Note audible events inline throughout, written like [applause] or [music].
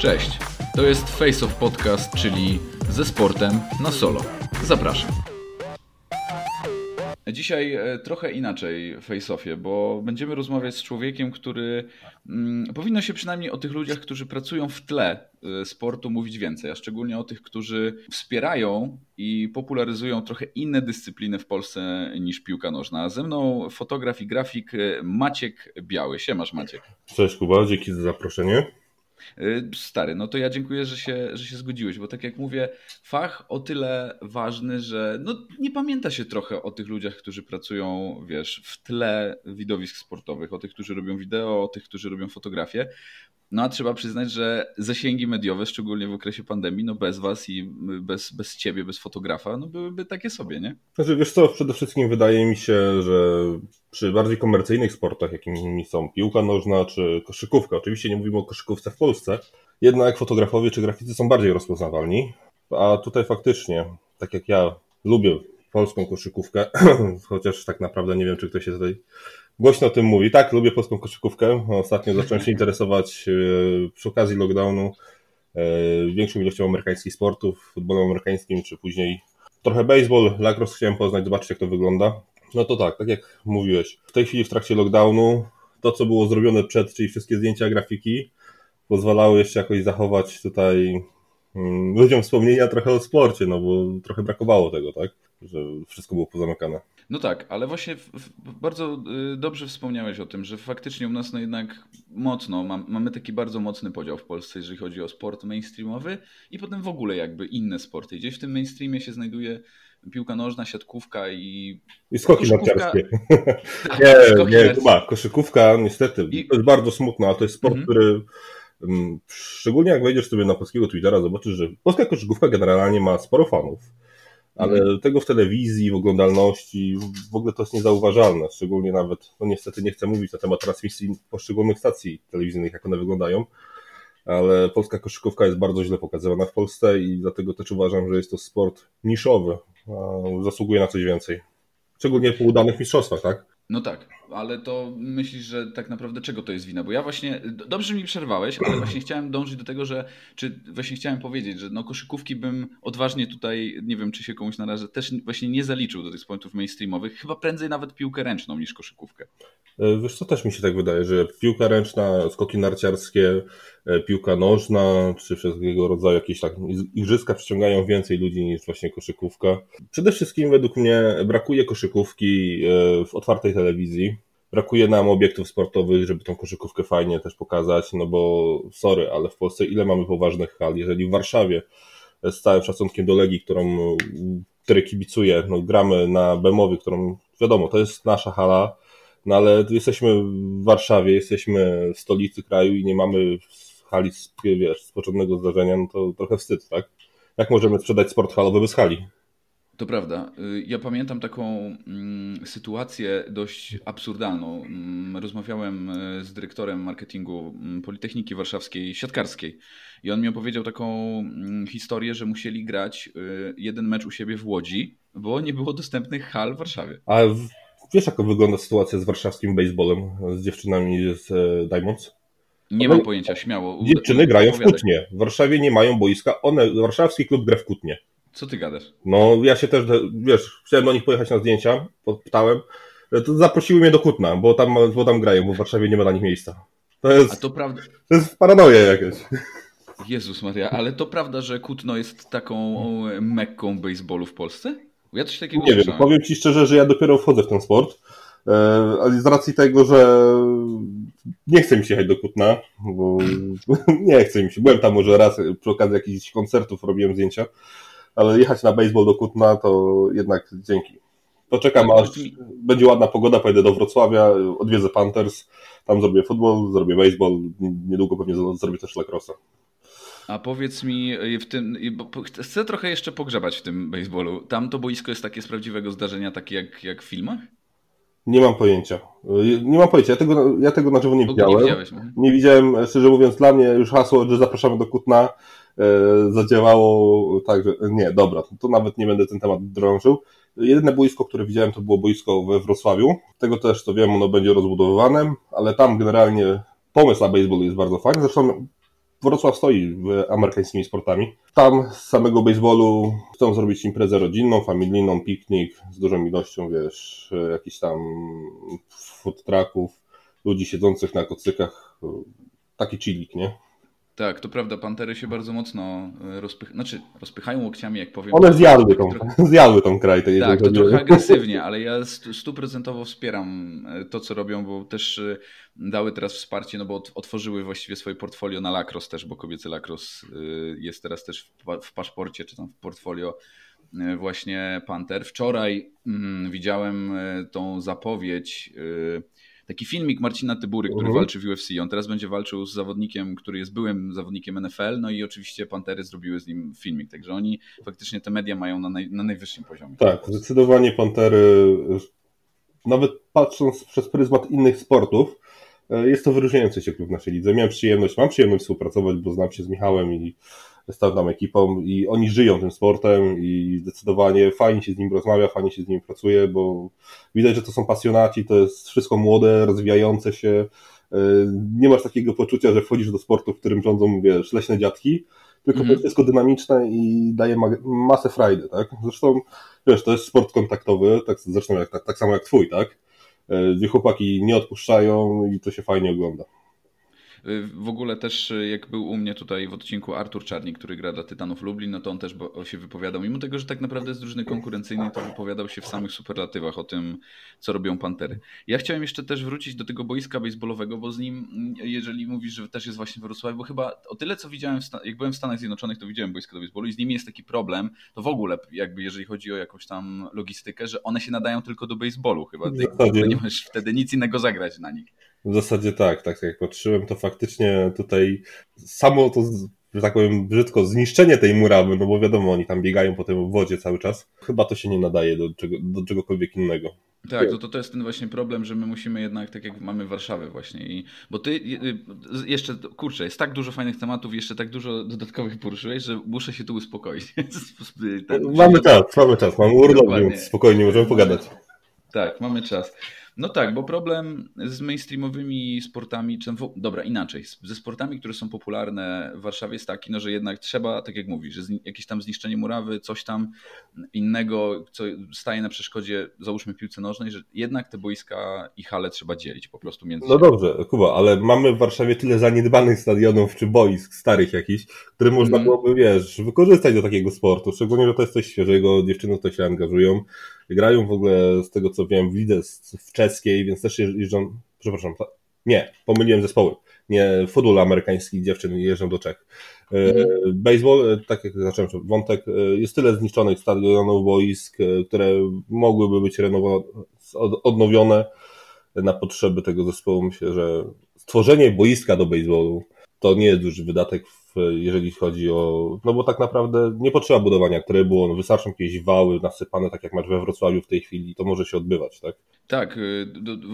Cześć, to jest Face of Podcast, czyli ze sportem na solo. Zapraszam. Dzisiaj e, trochę inaczej w Face-Offie, bo będziemy rozmawiać z człowiekiem, który mm, powinno się przynajmniej o tych ludziach, którzy pracują w tle e, sportu mówić więcej, a szczególnie o tych, którzy wspierają i popularyzują trochę inne dyscypliny w Polsce niż piłka nożna. A ze mną fotograf i grafik e, Maciek Biały. Siemasz Maciek. Cześć Kuba, dzięki za zaproszenie. Y, stary, no to ja dziękuję, że się, że się zgodziłeś, bo tak jak mówię, fach o tyle ważny, że no, nie pamięta się trochę o tych ludziach, którzy pracują, wiesz, w tle widowisk sportowych, o tych, którzy robią wideo, o tych, którzy robią fotografię, no a trzeba przyznać, że zasięgi mediowe, szczególnie w okresie pandemii, no bez was i bez, bez ciebie, bez fotografa, no byłyby takie sobie, nie? Znaczy, wiesz co, przede wszystkim wydaje mi się, że przy bardziej komercyjnych sportach, jakimi są piłka nożna czy koszykówka, oczywiście nie mówimy o koszykówce w Polsce, jednak fotografowie czy graficy są bardziej rozpoznawalni, a tutaj faktycznie, tak jak ja lubię polską koszykówkę, [clears throat] chociaż tak naprawdę nie wiem, czy ktoś się tutaj głośno o tym mówi. Tak, lubię polską koszykówkę. Ostatnio zacząłem się interesować e, przy okazji lockdownu e, większą ilością amerykańskich sportów, futbolem amerykańskim, czy później trochę baseball, lacrosse chciałem poznać, zobaczyć jak to wygląda. No to tak, tak jak mówiłeś, w tej chwili w trakcie lockdownu to, co było zrobione przed, czyli wszystkie zdjęcia, grafiki, pozwalały jeszcze jakoś zachować tutaj mm, ludziom wspomnienia trochę o sporcie, no bo trochę brakowało tego, tak? Że wszystko było pozamykane. No tak, ale właśnie w, w, bardzo y, dobrze wspomniałeś o tym, że faktycznie u nas no jednak mocno, mam, mamy taki bardzo mocny podział w Polsce, jeżeli chodzi o sport mainstreamowy i potem w ogóle jakby inne sporty. Gdzieś w tym mainstreamie się znajduje piłka nożna, siatkówka i... I skoki koszykówka... narciarskie. Tak, nie, skoki nie, koszykówka niestety, I... to jest bardzo smutne, ale to jest sport, mhm. który mm, szczególnie jak wejdziesz sobie na polskiego Twittera, zobaczysz, że polska koszykówka generalnie ma sporo fanów ale mhm. tego w telewizji, w oglądalności w ogóle to jest niezauważalne, szczególnie nawet, no niestety nie chcę mówić na temat transmisji poszczególnych stacji telewizyjnych, jak one wyglądają, ale polska koszykówka jest bardzo źle pokazywana w Polsce i dlatego też uważam, że jest to sport niszowy, zasługuje na coś więcej. Szczególnie po udanych mistrzostwach, tak? No tak, ale to myślisz, że tak naprawdę czego to jest wina? Bo ja właśnie, dobrze mi przerwałeś, ale właśnie [clears throat] chciałem dążyć do tego, że, czy właśnie chciałem powiedzieć, że no koszykówki bym odważnie tutaj, nie wiem czy się komuś narażę, też właśnie nie zaliczył do tych sportów mainstreamowych, chyba prędzej nawet piłkę ręczną niż koszykówkę. E, wiesz co, też mi się tak wydaje, że piłka ręczna, skoki narciarskie, piłka nożna, czy wszelkiego rodzaju jakieś tak igrzyska przyciągają więcej ludzi niż właśnie koszykówka. Przede wszystkim według mnie brakuje koszykówki e, w otwartej telewizji. Brakuje nam obiektów sportowych, żeby tą koszykówkę fajnie też pokazać, no bo sorry, ale w Polsce ile mamy poważnych hal? Jeżeli w Warszawie z całym szacunkiem do Legii, którą, której kibicuję, no gramy na Bemowie, którą wiadomo, to jest nasza hala, no ale jesteśmy w Warszawie, jesteśmy w stolicy kraju i nie mamy hali wiesz, z początnego zdarzenia, no to trochę wstyd, tak? Jak możemy sprzedać sport halowy bez hali? To prawda. Y, ja pamiętam taką mm, sytuację dość absurdalną. Mm, rozmawiałem y, z dyrektorem marketingu mm, Politechniki Warszawskiej Siatkarskiej i on mi opowiedział taką historię, że musieli grać y, jeden mecz u siebie w Łodzi, bo nie było dostępnych hal w Warszawie. A wiesz, jak wygląda sytuacja z warszawskim baseballem, z dziewczynami z e, Diamonds? Nie one, mam pojęcia, śmiało. Dziewczyny grają w Kutnie. W Warszawie nie mają boiska. One, warszawski klub gra w Kutnie. Co ty gadasz? No, ja się też, wiesz, chciałem do nich pojechać na zdjęcia, pytałem, to zaprosiły mnie do Kutna, bo tam, bo tam grają, bo w Warszawie nie ma dla nich miejsca. To jest, A to prawda. To jest paranoja jakieś. Jezus Maria, ale to prawda, że Kutno jest taką mekką baseballu w Polsce? Ja coś takiego Nie wiem, powiem Ci szczerze, że ja dopiero wchodzę w ten sport, e, ale z racji tego, że nie chcę mi się jechać do Kutna, bo [laughs] nie chcę mi się. Byłem tam może raz przy okazji jakichś koncertów, robiłem zdjęcia, ale jechać na baseball do Kutna to jednak dzięki. Poczekam tak, aż będzie ładna pogoda, pojedę do Wrocławia, odwiedzę Panthers, tam zrobię futbol, zrobię baseball, niedługo pewnie zrobię też lacrosse. A powiedz mi, w tym, chcę trochę jeszcze pogrzebać w tym baseballu. Tam to boisko jest takie z prawdziwego zdarzenia, takie jak, jak w filmach? Nie mam pojęcia. Nie mam pojęcia. Ja tego, ja tego na żywo nie widziałem. Nie, nie widziałem, szczerze mówiąc, dla mnie już hasło, że zapraszamy do Kutna e, zadziałało tak, że nie, dobra, to nawet nie będę ten temat drążył. Jedyne boisko, które widziałem, to było boisko we Wrocławiu. Tego też, to wiem, ono będzie rozbudowywane, ale tam generalnie pomysł na baseball jest bardzo fajny. Zresztą Wrocław stoi amerykańskimi sportami. Tam z samego baseballu chcą zrobić imprezę rodzinną, familijną, piknik z dużą ilością, wiesz, jakichś tam food trucków, ludzi siedzących na kocykach. Taki chillik, nie? Tak, to prawda, pantery się bardzo mocno e, rozpychają, znaczy rozpychają łokciami, jak powiem. One zjadły tą, trochę... [laughs] zjadły tą kraj. Tak, to trochę agresywnie, ale ja stuprocentowo wspieram e, to, co robią, bo też e, dały teraz wsparcie, no bo otworzyły właściwie swoje portfolio na Lacros też, bo kobiecy Lacros jest teraz też w paszporcie, czy tam w portfolio właśnie Panter. Wczoraj mm, widziałem tą zapowiedź taki filmik Marcina Tybury, który uh-huh. walczy w UFC. On teraz będzie walczył z zawodnikiem, który jest byłym zawodnikiem NFL, no i oczywiście Pantery zrobiły z nim filmik, także oni faktycznie te media mają na, naj, na najwyższym poziomie. Tak, zdecydowanie Pantery, nawet patrząc przez pryzmat innych sportów, e, jest to wyróżniający się klub w naszej lidze. Miałem przyjemność, mam przyjemność współpracować, bo znam się z Michałem i z tam ekipą i oni żyją tym sportem i zdecydowanie fajnie się z nim rozmawia, fajnie się z nim pracuje, bo widać, że to są pasjonaci, to jest wszystko młode, rozwijające się. E, nie masz takiego poczucia, że wchodzisz do sportu, w którym rządzą, wiesz, leśne dziadki, tylko mm to jest wszystko dynamiczne i daje masę frajdy, tak? Zresztą, wiesz, to jest sport kontaktowy, tak, zresztą jak, tak, tak samo jak twój, tak? E, gdzie chłopaki nie odpuszczają i to się fajnie ogląda. W ogóle też y, jak był u mnie tutaj w odcinku Artur Czarnik, który gra dla Tytanów Lublin, no to on też się wypowiadał. Mimo tego, że tak naprawdę jest drużyny konkurencyjnej, to wypowiadał się w samych superlatywach o tym, co robią Pantery. Ja chciałem jeszcze też wrócić do tego boiska baseballowego, bo z nim, jeżeli mówisz, że też jest właśnie w Wrocławiu, bo chyba o tyle, co widziałem, jak byłem w Stanach Zjednoczonych, to widziałem boisko do baseballu i z nimi jest taki problem, to w ogóle jakby jeżeli chodzi o jakąś tam logistykę, że one się nadają tylko do baseballu chyba. Ty nie masz wtedy nic innego zagrać na nich. W zasadzie tak, tak jak patrzyłem, to faktycznie tutaj samo to, że tak powiem brzydko, zniszczenie tej murawy, no bo wiadomo, oni tam biegają po tym wodzie cały czas, chyba to się nie nadaje do, czego, do czegokolwiek innego. Tak, to, to, to jest ten właśnie problem, że my musimy jednak, tak jak mamy Warszawę właśnie i, bo ty y, jeszcze, kurczę, jest tak dużo fajnych tematów, jeszcze tak dużo dodatkowych poruszyłeś, że muszę się tu uspokoić. [laughs] Ten, mamy czas, mamy czas, mamy urlop, więc spokojnie możemy pogadać. Tak, mamy czas. No tak, bo problem z mainstreamowymi sportami, czy dobra, inaczej, ze sportami, które są popularne w Warszawie jest taki, no, że jednak trzeba, tak jak mówisz, że jakieś tam zniszczenie murawy, coś tam innego, co staje na przeszkodzie, załóżmy piłce nożnej, że jednak te boiska i hale trzeba dzielić po prostu między No dobrze, Kuba, ale mamy w Warszawie tyle zaniedbanych stadionów czy boisk starych jakichś, które można mm. byłoby, wiesz, wykorzystać do takiego sportu, szczególnie, że to jest coś świeżego, dziewczyny to się angażują, grają w ogóle, z tego co wiem, w lidze w czeskiej, więc też jeżdżą, przepraszam, nie, pomyliłem zespoły. Nie, futbol amerykański dziewczyny jeżdżą do Czech. Mm. Baseball, e, tak jak zacząłem wątek, e, jest tyle zniszczonych stadionów, boisk, które mogłyby być odnowione na potrzeby tego zespołu. Myślę, że stworzenie boiska do baseballu to nie jest duży wydatek jeżeli chodzi o. No bo tak naprawdę nie potrzeba budowania trybu, no wystarczą jakieś wały nasypane, tak jak masz we Wrocławiu w tej chwili, to może się odbywać, tak? Tak, y,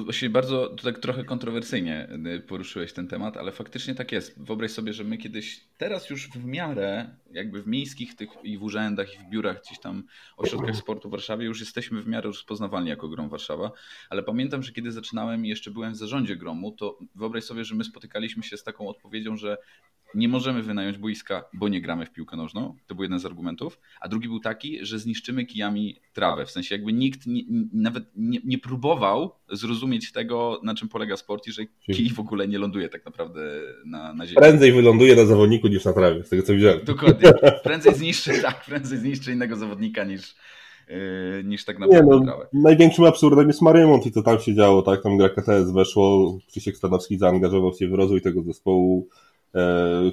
właśnie bardzo tak trochę kontrowersyjnie y, poruszyłeś ten temat, ale faktycznie tak jest. Wyobraź sobie, że my kiedyś, teraz już w miarę, jakby w miejskich tych i w urzędach, i w biurach, gdzieś tam ośrodkach sportu w Warszawie, już jesteśmy w miarę rozpoznawalni jako Grom Warszawa, ale pamiętam, że kiedy zaczynałem i jeszcze byłem w zarządzie Gromu, to wyobraź sobie, że my spotykaliśmy się z taką odpowiedzią, że nie możemy wynająć boiska, bo nie gramy w piłkę nożną. To był jeden z argumentów. A drugi był taki, że zniszczymy kijami trawę. W sensie jakby nikt nie, nawet nie, nie, próbował zrozumieć tego, na czym polega sport i że kij w ogóle nie ląduje tak naprawdę na, na ziemi. Prędzej wyląduje na zawodniku niż na trawie, z tego co widziałem. Dokładnie. Prędzej zniszczy, [laughs] tak, prędzej zniszczy innego zawodnika niż, yy, niż tak naprawdę nie, no, trawę. Największym absurdem jest Marymont i co tam się działo, tak? Tam gra KTS weszło, Krzysiek Stanowski zaangażował się w rozwój tego zespołu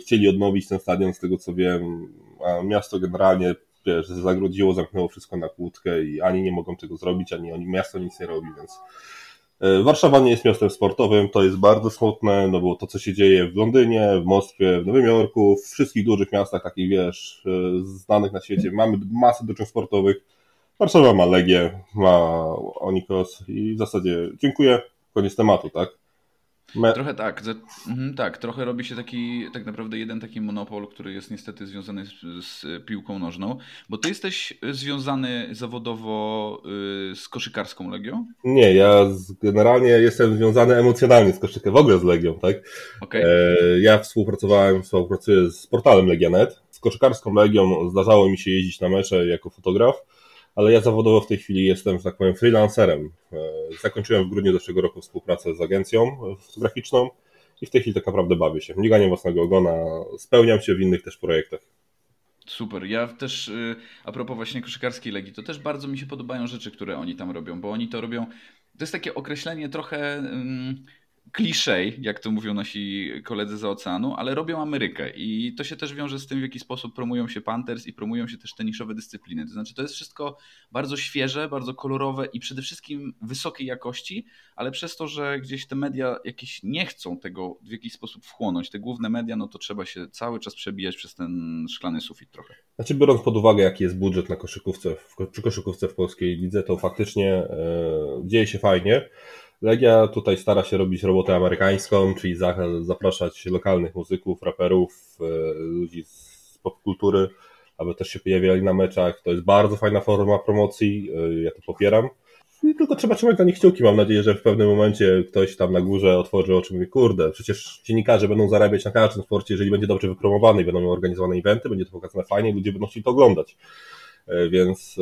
chcieli odnowić ten stadion, z tego co wiem, a miasto generalnie wiesz, zagrodziło, zamknęło wszystko na kłódkę i ani nie mogą tego zrobić, ani oni, miasto nic nie robi, więc e, Warszawa nie jest miastem sportowym, to jest bardzo smutne, no bo to, co się dzieje w Londynie, w Moskwie, w Nowym Jorku, w wszystkich dużych miastach, takich wiesz, e, znanych na świecie, mamy masę drużyn sportowych. Warszawa ma Legię, ma Onikos i w zasadzie dziękuję, koniec tematu, tak? Me... Trochę tak, mhm, tak, trochę robi się taki, tak naprawdę jeden taki monopol, który jest niestety związany z, z piłką nożną, bo ty jesteś związany zawodowo y, z koszykarską Legią? Nie, ja generalnie jestem związany emocjonalnie z koszykiem, w ogóle z Legią, tak? Okay. E, ja współpracowałem, współpracuję z portalem Legianet, z koszykarską Legią zdarzało mi się jeździć na mecze jako fotograf, ale ja zawodowo w tej chwili jestem, że tak powiem, freelancerem. E, zakończyłem w grudniu zeszłego roku współpracę z agencją fotograficzną i w tej chwili tak naprawdę bawię się. Nie własnego ogona, spełniam się w innych też projektach. Super. Ja też y, a propos właśnie koszykarskiej legii, to też bardzo mi się podobają rzeczy, które oni tam robią, bo oni to robią. To jest takie określenie trochę kliszej, jak to mówią nasi koledzy za oceanu, ale robią Amerykę i to się też wiąże z tym, w jaki sposób promują się Panthers i promują się też te niszowe dyscypliny. To znaczy, to jest wszystko bardzo świeże, bardzo kolorowe i przede wszystkim wysokiej jakości, ale przez to, że gdzieś te media jakieś nie chcą tego w jakiś sposób wchłonąć, te główne media, no to trzeba się cały czas przebijać przez ten szklany sufit trochę. Znaczy, biorąc pod uwagę, jaki jest budżet na koszykówce, przy koszykówce w polskiej lidze, to faktycznie yy, dzieje się fajnie. Legia tutaj stara się robić robotę amerykańską, czyli zapraszać lokalnych muzyków, raperów, e, ludzi z popkultury, aby też się pojawiali na meczach. To jest bardzo fajna forma promocji, e, ja to popieram. I tylko trzeba trzymać na nich kciuki. Mam nadzieję, że w pewnym momencie ktoś tam na górze otworzy oczy i mówi, kurde, przecież dziennikarze będą zarabiać na każdym sporcie, jeżeli będzie dobrze wypromowany i będą organizowane eventy, będzie to pokazane fajnie i ludzie będą chcieli to oglądać. E, więc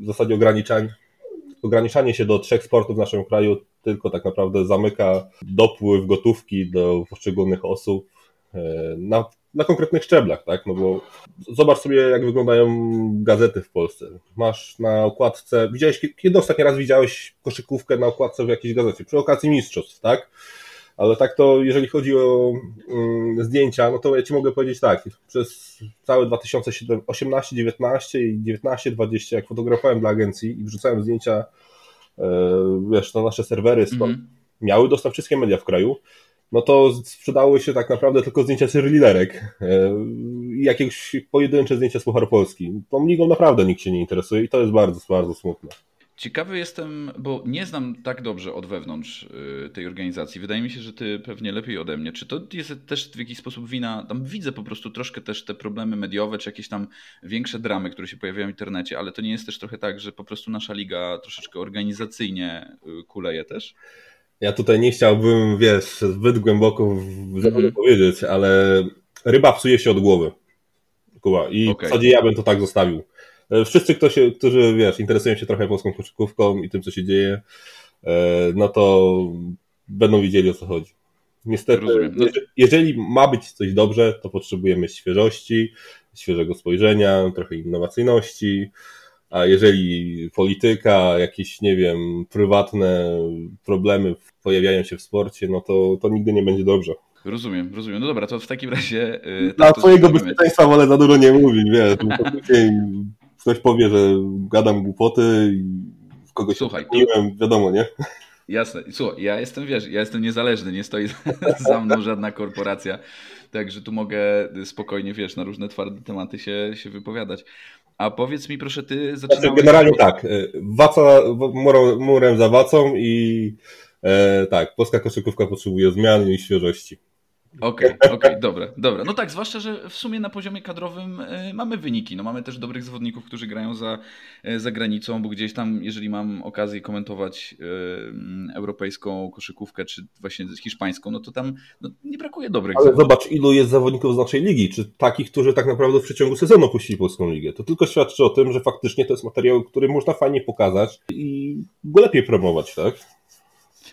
w zasadzie ograniczanie, ograniczanie się do trzech sportów w naszym kraju tylko tak naprawdę zamyka dopływ gotówki do poszczególnych osób e, na, na konkretnych szczeblach, tak? No bo zobacz sobie, jak wyglądają gazety w Polsce. Masz na okładce, widziałeś, kiedy ostatni raz widziałeś koszykówkę na okładce w jakiejś gazecie? Przy okazji mistrzostw, tak? Ale tak to, jeżeli chodzi o mm, zdjęcia, no to ja Ci mogę powiedzieć tak, przez całe 2018, 19 i 19, 20, jak fotografowałem dla agencji i wrzucałem zdjęcia wiesz, na nasze serwery mm. miały dostęp wszystkie media w kraju, no to sprzedały się tak naprawdę tylko zdjęcia cheerleaderek e, i jakieś pojedyncze zdjęcia z Pucharu Polski. Tą ligą naprawdę nikt się nie interesuje i to jest bardzo, bardzo smutne. Ciekawy jestem, bo nie znam tak dobrze od wewnątrz y, tej organizacji. Wydaje mi się, że ty pewnie lepiej ode mnie. Czy to jest też w jakiś sposób wina? Tam widzę po prostu troszkę też te problemy mediowe, czy jakieś tam większe dramy, które się pojawiają w internecie, ale to nie jest też trochę tak, że po prostu nasza liga troszeczkę organizacyjnie y, kuleje też? Ja tutaj nie chciałbym, wiesz, zbyt głęboko mm. powiedzieć, ale ryba psuje się od głowy. Kuba. I okay. w zasadzie ja bym to tak zostawił wszyscy, kto się, którzy wiesz, interesują się trochę polską koszykówką i tym, co się dzieje, e, no to będą wiedzieli o co chodzi. Niestety, no... jeżeli ma być coś dobrze, to potrzebujemy świeżości, świeżego spojrzenia, trochę innowacyjności, a jeżeli polityka, jakieś, nie wiem, prywatne problemy pojawiają się w sporcie, no to, to nigdy nie będzie dobrze. Rozumiem, rozumiem. No dobra, to w takim razie. Yy, tak, twojego bezpieczeństwa wolę za dużo nie mówić, wiesz. [laughs] ktoś powie, że gadam głupoty i kogoś Słuchaj, tu... wiadomo, nie? Jasne. Słuchaj, ja jestem, wiesz, ja jestem niezależny, nie stoi [laughs] za mną żadna korporacja, także tu mogę spokojnie, wiesz, na różne twarde tematy się, się wypowiadać. A powiedz mi proszę, ty zaczynałeś... Znaczy, generalnie tak, y, waca, murem, murem za wacą i e, tak, polska koszykówka potrzebuje zmian i świeżości. Okej, okay, okej, okay, dobra, dobra. No tak, zwłaszcza, że w sumie na poziomie kadrowym y, mamy wyniki. No mamy też dobrych zawodników, którzy grają za, y, za granicą, bo gdzieś tam, jeżeli mam okazję komentować y, europejską koszykówkę, czy właśnie hiszpańską, no to tam no, nie brakuje dobrych Ale zawodników. zobacz, ilu jest zawodników z naszej ligi, czy takich, którzy tak naprawdę w przeciągu sezonu opuścili polską ligę. To tylko świadczy o tym, że faktycznie to jest materiał, który można fajnie pokazać i go lepiej promować, tak?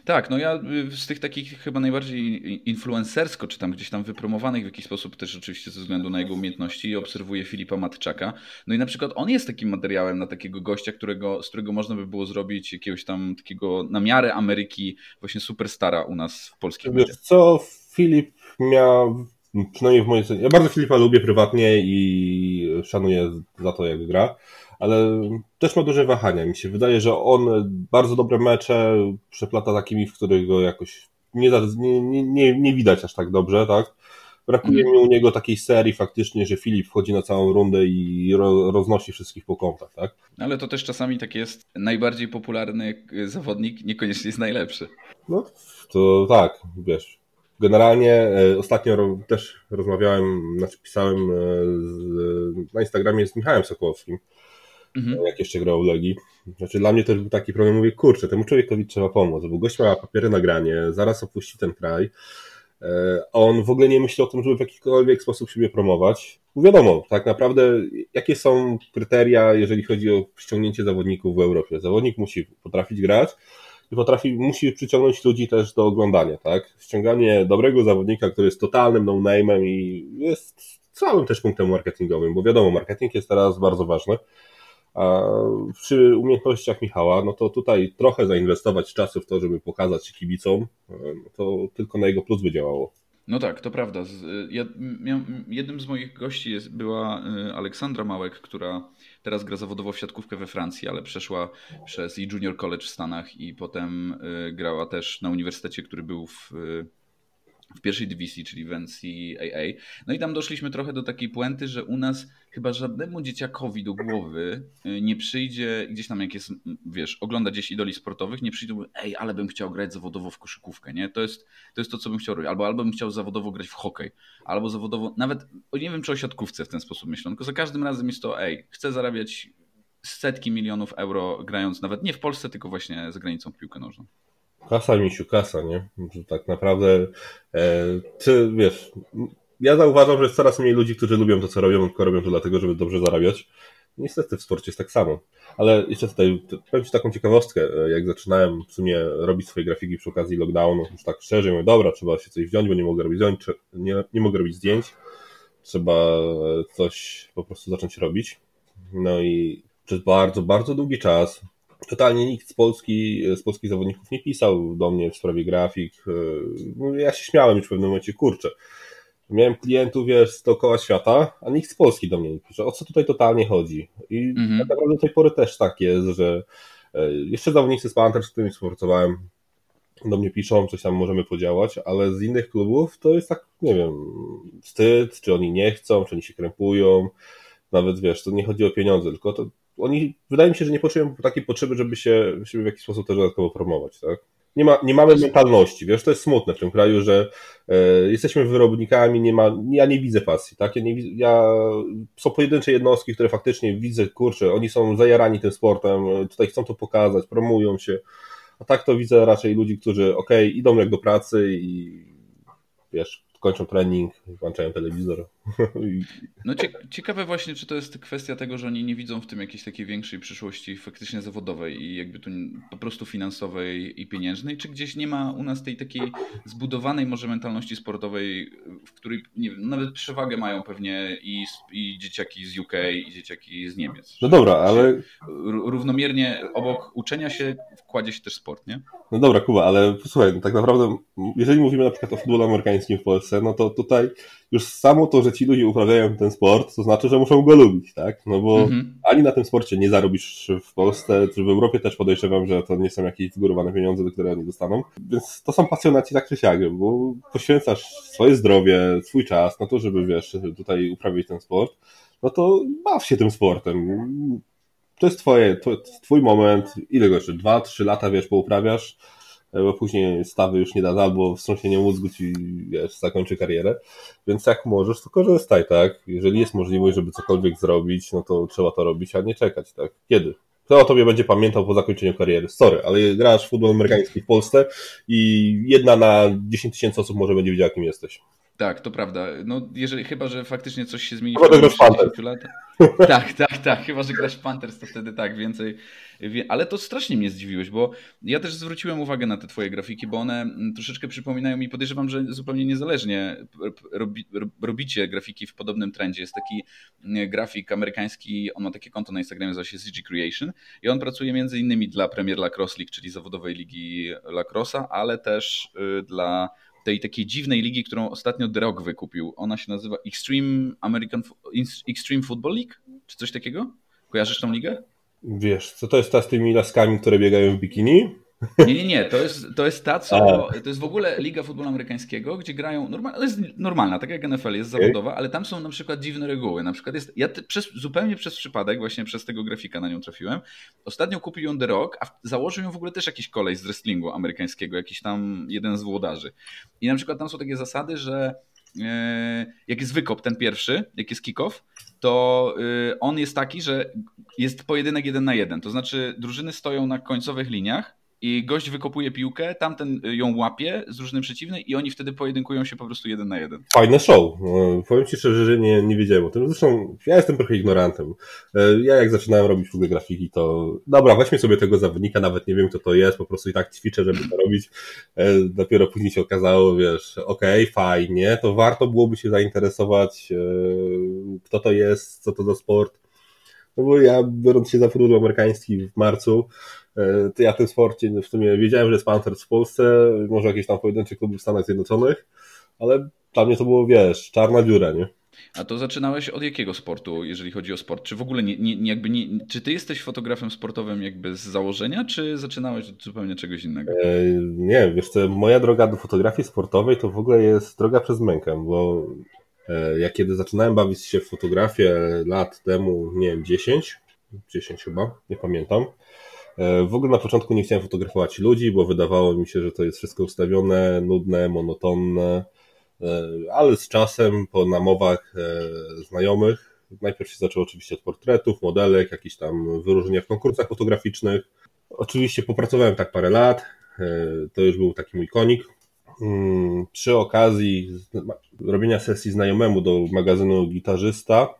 Tak, no ja y, z tych takich chyba najbardziej influencersko, czy tam gdzieś tam wypromowanych w jakiś sposób też oczywiście ze względu na jego umiejętności obserwuję Filipa Matczaka. No i na przykład on jest takim materiałem na takiego gościa, którego, z którego można by było zrobić jakiegoś tam takiego na miarę Ameryki właśnie superstara u nas w polskim Wiesz co, Filip miał przynajmniej w mojej ja bardzo Filipa lubię prywatnie i szanuję za to jak gra ale też ma duże wahania. Mi się wydaje, że on bardzo dobre mecze przeplata takimi, w których go jakoś nie, nie, nie, nie widać aż tak dobrze, tak? Brakuje mi u niego takiej serii faktycznie, że Filip wchodzi na całą rundę i ro, roznosi wszystkich po kątach, tak? Ale to też czasami tak jest, najbardziej popularny zawodnik niekoniecznie jest najlepszy. No to tak, wiesz. Generalnie e, ostatnio też rozmawiałem, znaczy pisałem z, na Instagramie z Michałem Sokołowskim, mhm. jak jeszcze grał w Legii. Znaczy dla mnie też był taki problem, mówię, kurczę, temu człowiekowi trzeba pomóc, bo gość ma papiery nagranie, zaraz opuści ten kraj, E, on w ogóle nie myśli o tym, żeby w jakikolwiek sposób siebie promować. Wiadomo, tak naprawdę, jakie są kryteria, jeżeli chodzi o przyciągnięcie zawodników w Europie. Zawodnik musi potrafić grać i potrafi, musi przyciągnąć ludzi też do oglądania, tak? Ściąganie dobrego zawodnika, który jest totalnym no-name'em i jest całym też punktem marketingowym, bo wiadomo, marketing jest teraz bardzo ważny. A przy umiejętnościach Michała, no to tutaj trochę zainwestować czasu w to, żeby pokazać się kibicom, no to tylko na jego plus by działało. No tak, to prawda. Ja, jednym z moich gości była y, Aleksandra Małek, która teraz gra zawodowo w siatkówkę we Francji, ale przeszła przez i Junior College w Stanach i potem grała też na uniwersytecie, który był w w pierwszej dywizji, czyli w NCAA. No i tam doszliśmy trochę do takiej puenty, że u nas chyba żadnemu dzieciakowi do głowy y, nie przyjdzie, gdzieś tam jak jest, wiesz, ogląda gdzieś idoli sportowych, nie przyjdzie, ej, ale bym chciał grać zawodowo w koszykówkę, nie? To jest to, jest to co bym chciał robić. Albo, albo bym chciał zawodowo grać w hokej, albo zawodowo, nawet, nie wiem czy o siatkówce w ten sposób myślę, tylko za każdym razem jest to, ej, chcę zarabiać setki milionów euro grając nawet nie w Polsce, tylko właśnie za granicą w piłkę nożną. Kasa, misiu, kasa, nie? Że tak naprawdę, e, ty wiesz, ja zauważam, że jest coraz mniej ludzi, którzy lubią to, co robią, tylko robią to dlatego, żeby dobrze zarabiać. Niestety w sporcie jest tak samo. Ale jeszcze tutaj powiem Ci taką ciekawostkę. E, jak zaczynałem w sumie robić swoje grafiki przy okazji lockdownu, już tak szczerze mówię, dobra, trzeba się coś wziąć, bo nie mogę robić zdjęć, nie, nie mogę robić zdjęć. Trzeba coś po prostu zacząć robić. No i przez bardzo, bardzo długi czas totalnie nikt z Polski, z polskich zawodników nie pisał do mnie w sprawie grafik. E, no, ja się śmiałem już w pewnym momencie, kurczę. Miałem klientów, wiesz, dookoła świata, a nikt z Polski do mnie nie pisze. O co tutaj totalnie chodzi? I mhm. tak naprawdę do tej pory też tak jest, że e, jeszcze zawodnicy z Panthers, z którymi współpracowałem, do mnie piszą, coś tam możemy podziałać, ale z innych klubów to jest tak, nie wiem, wstyd, czy oni nie chcą, czy oni się krępują. Nawet wiesz, to nie chodzi o pieniądze, tylko to oni, wydaje mi się, że nie poczują takiej potrzeby, żeby się, żeby w jakiś sposób też dodatkowo promować, tak? Nie, ma, nie mamy mentalności, wiesz, to jest smutne w tym kraju, że e, jesteśmy wyrobnikami, nie ma, ja nie widzę pasji, tak? Ja, nie, ja, są pojedyncze jednostki, które faktycznie widzę, kurczę, oni są zajarani tym sportem, tutaj chcą to pokazać, promują się, a tak to widzę raczej ludzi, którzy, okej, okay, idą jak do pracy i wiesz, kończą trening, włączają telewizor. No ciekawe właśnie, czy to jest kwestia tego, że oni nie widzą w tym jakiejś takiej większej przyszłości faktycznie zawodowej i jakby tu po prostu finansowej i pieniężnej, czy gdzieś nie ma u nas tej takiej zbudowanej może mentalności sportowej, w której wiem, nawet przewagę mają pewnie i, i dzieciaki z UK, i dzieciaki z Niemiec. No dobra, ale... Równomiernie obok uczenia się wkładzie się też sport, nie? No dobra, Kuba, ale posłuchaj, no tak naprawdę jeżeli mówimy na przykład o futbolu amerykańskim w Polsce, no to tutaj już samo to, że ci ludzie uprawiają ten sport, to znaczy, że muszą go lubić, tak? No bo mhm. ani na tym sporcie nie zarobisz w Polsce, czy w Europie też podejrzewam, że to nie są jakieś wygórowane pieniądze, do które oni dostaną. Więc to są pasjonaci tak czy siak, bo poświęcasz swoje zdrowie, swój czas na to, żeby wiesz, tutaj uprawiać ten sport, no to baw się tym sportem. To jest twoje, to jest twój moment, ile go jeszcze, dwa, trzy lata, wiesz, pouprawiasz, bo później stawy już nie da, albo wstrząsienie mózgu ci wiesz, zakończy karierę. Więc jak możesz, to korzystaj, tak? Jeżeli jest możliwość, żeby cokolwiek zrobić, no to trzeba to robić, a nie czekać, tak? Kiedy? Kto o tobie będzie pamiętał po zakończeniu kariery? Sorry, ale grasz w futbol amerykański w Polsce i jedna na 10 tysięcy osób może będzie wiedziała, kim jesteś. Tak, to prawda. No, jeżeli, chyba, że faktycznie coś się zmieni chyba, w ciągu lat. [laughs] Tak, tak, tak. Chyba, że grasz Panthers, to wtedy tak, więcej. Ale to strasznie mnie zdziwiłeś, bo ja też zwróciłem uwagę na te twoje grafiki, bo one mm, troszeczkę przypominają mi, podejrzewam, że zupełnie niezależnie robi, robicie grafiki w podobnym trendzie. Jest taki mm, grafik amerykański, on ma takie konto na Instagramie, nazywa się CG Creation i on pracuje między innymi dla Premier Lacrosse League, czyli zawodowej ligi lacrossa, ale też y, dla tej takiej dziwnej ligi, którą ostatnio Rock wykupił. Ona się nazywa Extreme American Extreme Football League, czy coś takiego? Kojarzysz tą ligę? Wiesz, co to jest ta z tymi laskami, które biegają w bikini? Nie, nie, nie, to jest, to jest ta, co, to jest w ogóle Liga Futbolu Amerykańskiego, gdzie grają, normal, to jest normalna, tak jak NFL jest zawodowa, ale tam są na przykład dziwne reguły. Na przykład jest, ja przez, zupełnie przez przypadek, właśnie przez tego grafika na nią trafiłem, ostatnio kupił ją The Rock, a założył ją w ogóle też jakiś kolej z wrestlingu amerykańskiego, jakiś tam jeden z włodarzy. I na przykład tam są takie zasady, że e, jak jest wykop ten pierwszy, jak jest kick-off, to y, on jest taki, że jest pojedynek jeden na jeden. To znaczy drużyny stoją na końcowych liniach i gość wykopuje piłkę, tamten ją łapie z różnym przeciwnej i oni wtedy pojedynkują się po prostu jeden na jeden. Fajne show. No, powiem Ci szczerze, że nie, nie wiedziałem o tym. Zresztą ja jestem trochę ignorantem. E, ja jak zaczynałem robić w ogóle grafiki, to dobra, weźmy sobie tego zawodnika, nawet nie wiem kto to jest, po prostu i tak ćwiczę, żeby to robić. E, dopiero później się okazało, wiesz, okej, okay, fajnie, to warto byłoby się zainteresować, e, kto to jest, co to za sport. No bo ja, biorąc się za futbol amerykański w marcu, ja w tym sporcie w sumie wiedziałem, że jest Panthers w Polsce, może jakieś tam pojedyncze kluby w Stanach Zjednoczonych, ale dla mnie to było, wiesz, czarna dziura, nie? A to zaczynałeś od jakiego sportu, jeżeli chodzi o sport? Czy w ogóle nie, nie, jakby nie, czy ty jesteś fotografem sportowym jakby z założenia, czy zaczynałeś od zupełnie czegoś innego? E, nie, wiesz co, moja droga do fotografii sportowej to w ogóle jest droga przez mękę, bo e, ja kiedy zaczynałem bawić się w fotografię lat temu, nie wiem, 10, 10 chyba, nie pamiętam, E, w ogóle na początku nie chciałem fotografować ludzi, bo wydawało mi się, że to jest wszystko ustawione, nudne, monotonne, e, ale z czasem po namowach e, znajomych, najpierw się zaczęło oczywiście od portretów, modelek, jakieś tam wyróżnienia w konkursach fotograficznych. Oczywiście popracowałem tak parę lat, to już był taki mój konik. Mm, przy okazji robienia sesji znajomemu do magazynu Gitarzysta,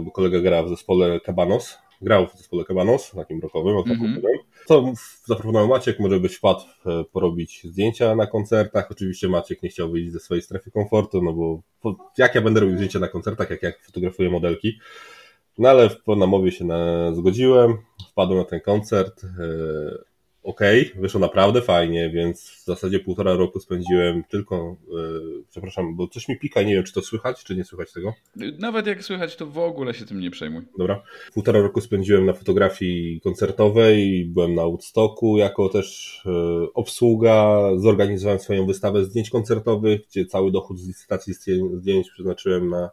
bo kolega gra w zespole Cabanos, grał w zespole Cabanos, takim rockowym, mm -hmm. To zaproponował Maciek, może być wpadł e, porobić zdjęcia na koncertach. Oczywiście Maciek nie chciał wyjść ze swojej strefy komfortu, no bo jak ja będę robił zdjęcia na koncertach, jak ja fotografuję modelki. No ale po namowie się na, zgodziłem, wpadłem na ten koncert. E, okej, okay, wyszło naprawdę fajnie, więc w zasadzie półtora roku spędziłem tylko, yy, przepraszam, bo coś mi pika, nie wiem, czy to słychać, czy nie słychać tego? Nawet jak słychać, to w ogóle się tym nie przejmuj. Dobra. Półtora roku spędziłem na fotografii koncertowej, byłem na Woodstocku jako też yy, obsługa, zorganizowałem swoją wystawę zdjęć koncertowych, gdzie cały dochód z licytacji zdjęć przeznaczyłem na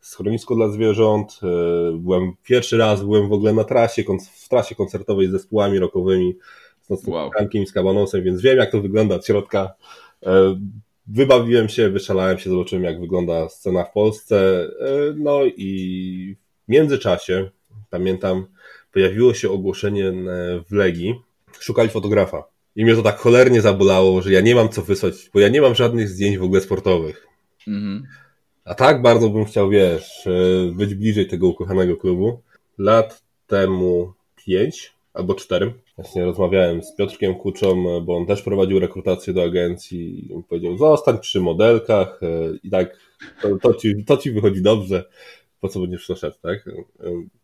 schronisko dla zwierząt. Yy, byłem pierwszy raz, byłem w ogóle na trasie, w trasie koncertowej z zespołami rockowymi z nocnym wow. z kabanosem, więc wiem jak to wygląda od środka. E, wybawiłem się, wyszalałem się, zobaczyłem jak wygląda scena w Polsce. E, no i w międzyczasie, pamiętam, pojawiło się ogłoszenie e, w Legii, szukali fotografa. I mnie to tak cholernie zabolało, że ja nie mam co wysłać, bo ja nie mam żadnych zdjęć w ogóle sportowych. Mhm. A tak bardzo bym chciał, wiesz, być bliżej tego ukochanego klubu. Lat temu pięć albo cztery Właśnie rozmawiałem z Piotrkiem Kuczą, bo on też prowadził rekrutację do agencji i on powiedział, zostań przy modelkach e, i tak to, to, ci, to ci wychodzi dobrze, po co będziesz to szedł, tak?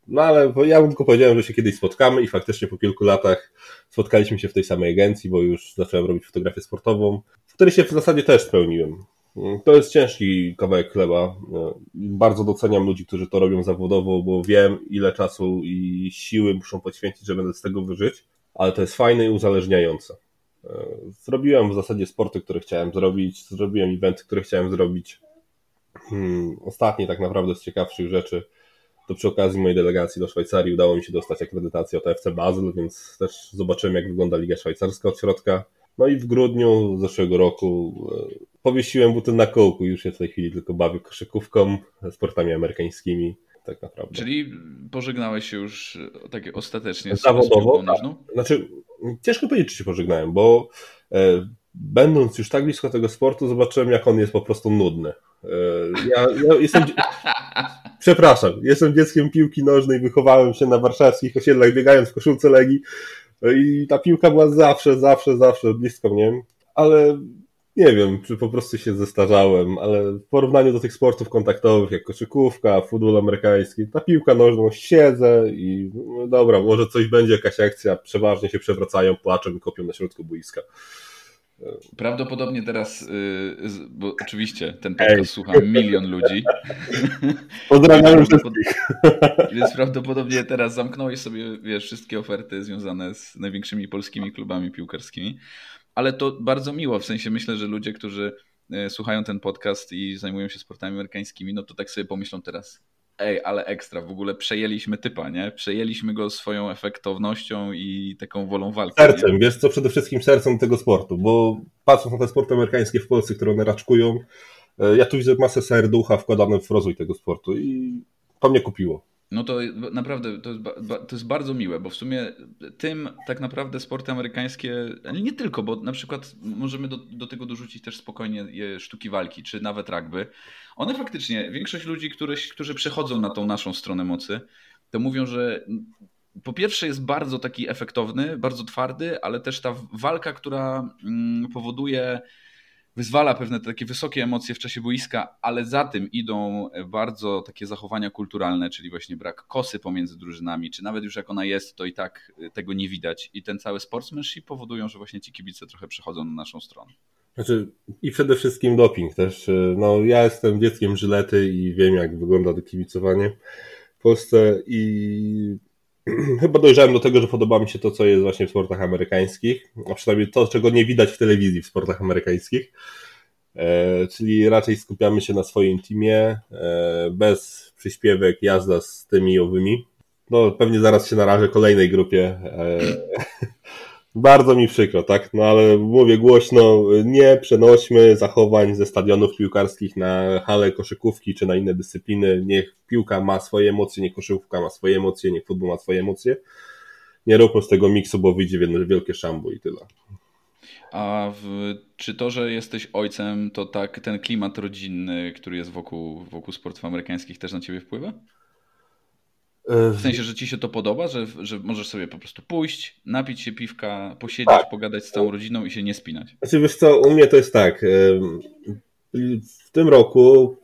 No ale ja tylko powiedziałem, że się kiedyś spotkamy i faktycznie po kilku latach spotkaliśmy się w tej samej agencji, bo już zacząłem robić fotografię sportową, w której się w zasadzie też spełniłem. To jest ciężki kawałek chleba. Bardzo doceniam ludzi, którzy to robią zawodowo, bo wiem, ile czasu i siły muszą poświęcić, żeby z tego wyżyć ale to jest fajne i uzależniające. E, zrobiłem w zasadzie sporty, które chciałem zrobić, zrobiłem eventy, które chciałem zrobić. Hmm, ostatnie tak naprawdę z ciekawszych rzeczy to przy okazji mojej delegacji do Szwajcarii udało mi się dostać akredytację od FC Basel, więc też zobaczyłem jak wygląda Liga Szwajcarska od środka. No i w grudniu zeszłego roku e, powiesiłem buty na kołku, już się w tej chwili tylko bawię koszykówką, sportami amerykańskimi tak naprawdę. Czyli pożegnałeś się już tak ostatecznie z Zawodowo, tak. Znaczy, ciężko powiedzieć, czy się pożegnałem, bo e, będąc już tak blisko tego sportu, zobaczyłem, jak on jest po prostu nudny. E, ja, ja jestem... [laughs] Przepraszam, jestem dzieckiem piłki nożnej, wychowałem się na warszawskich osiedlach, biegając w koszulce Legii i ta piłka była zawsze, zawsze, zawsze blisko mnie, ale nie wiem, czy po prostu się zestarzałem, ale w porównaniu do tych sportów kontaktowych, jak koszykówka, futbol amerykański, ta piłka nożną siedzę i no dobra, może coś będzie, jakaś akcja, przeważnie się przewracają, płaczą i kopią na środku boiska. Prawdopodobnie teraz, y, bo oczywiście ten podcast Ej. słucha milion ludzi. [laughs] Pozdrawiam wszystkich. [laughs] Więc prawdopodobnie teraz zamknąłeś sobie wiesz, wszystkie oferty związane z największymi polskimi klubami piłkarskimi. Ale to bardzo miło, w sensie myślę, że ludzie, którzy y, słuchają ten podcast i zajmują się sportami amerykańskimi, no to tak sobie pomyślą teraz, ej, ale ekstra, w ogóle przejęliśmy typa, nie? Przejęliśmy go swoją efektownością i taką wolą walki. Sercem, nie? wiesz co, przede wszystkim sercem tego sportu, bo patrząc na te sporty amerykańskie w Polsce, które one raczkują, e, ja tu widzę masę serducha wkładane w rozwój tego sportu i to mnie kupiło. No to naprawdę to jest, to jest bardzo miłe, bo w sumie tym tak naprawdę sporty amerykańskie, nie tylko, bo na przykład możemy do, do tego dorzucić też spokojnie sztuki walki, czy nawet rugby. One faktycznie, większość ludzi, których, którzy przechodzą na tą naszą stronę mocy, to mówią, że po pierwsze jest bardzo taki efektowny, bardzo twardy, ale też ta walka, która mm, powoduje wyzwala pewne takie wysokie emocje w czasie boiska, ale za tym idą bardzo takie zachowania kulturalne, czyli właśnie brak kosy pomiędzy drużynami, czy nawet już jak ona jest, to i tak y, tego nie widać. I ten cały sportsmanship powodują, że właśnie ci kibice trochę przechodzą na naszą stronę. Znaczy, i przede wszystkim doping też. Y, no, ja jestem dzieckiem Żylety i wiem, jak wygląda to kibicowanie w Polsce i [clears throat] chyba dojrzałem do tego, że podoba mi się to, co jest właśnie w sportach amerykańskich, a przynajmniej to, czego nie widać w telewizji w sportach amerykańskich. E, czyli raczej skupiamy się na swoim teamie, e, bez przyśpiewek, jazda z tymi owymi. No, pewnie zaraz się narażę kolejnej grupie. E, [clears throat] Bardzo mi przykro, tak? No ale mówię głośno, nie przenośmy zachowań ze stadionów piłkarskich na hale koszykówki czy na inne dyscypliny. Niech piłka ma swoje emocje, niech koszykówka ma swoje emocje, niech futbol ma swoje emocje. Nie róbmy z tego miksu, bo wyjdzie wielkie szambo i tyle. A w, czy to, że jesteś ojcem, to tak ten klimat rodzinny, który jest wokół, wokół sportów amerykańskich też na ciebie wpływa? E, w sensie, że ci się to podoba, że, że możesz sobie po prostu pójść, napić się piwka, posiedzieć, tak. pogadać z całą rodziną i się nie spinać. Znaczy wiesz co, u mnie to jest tak. W tym roku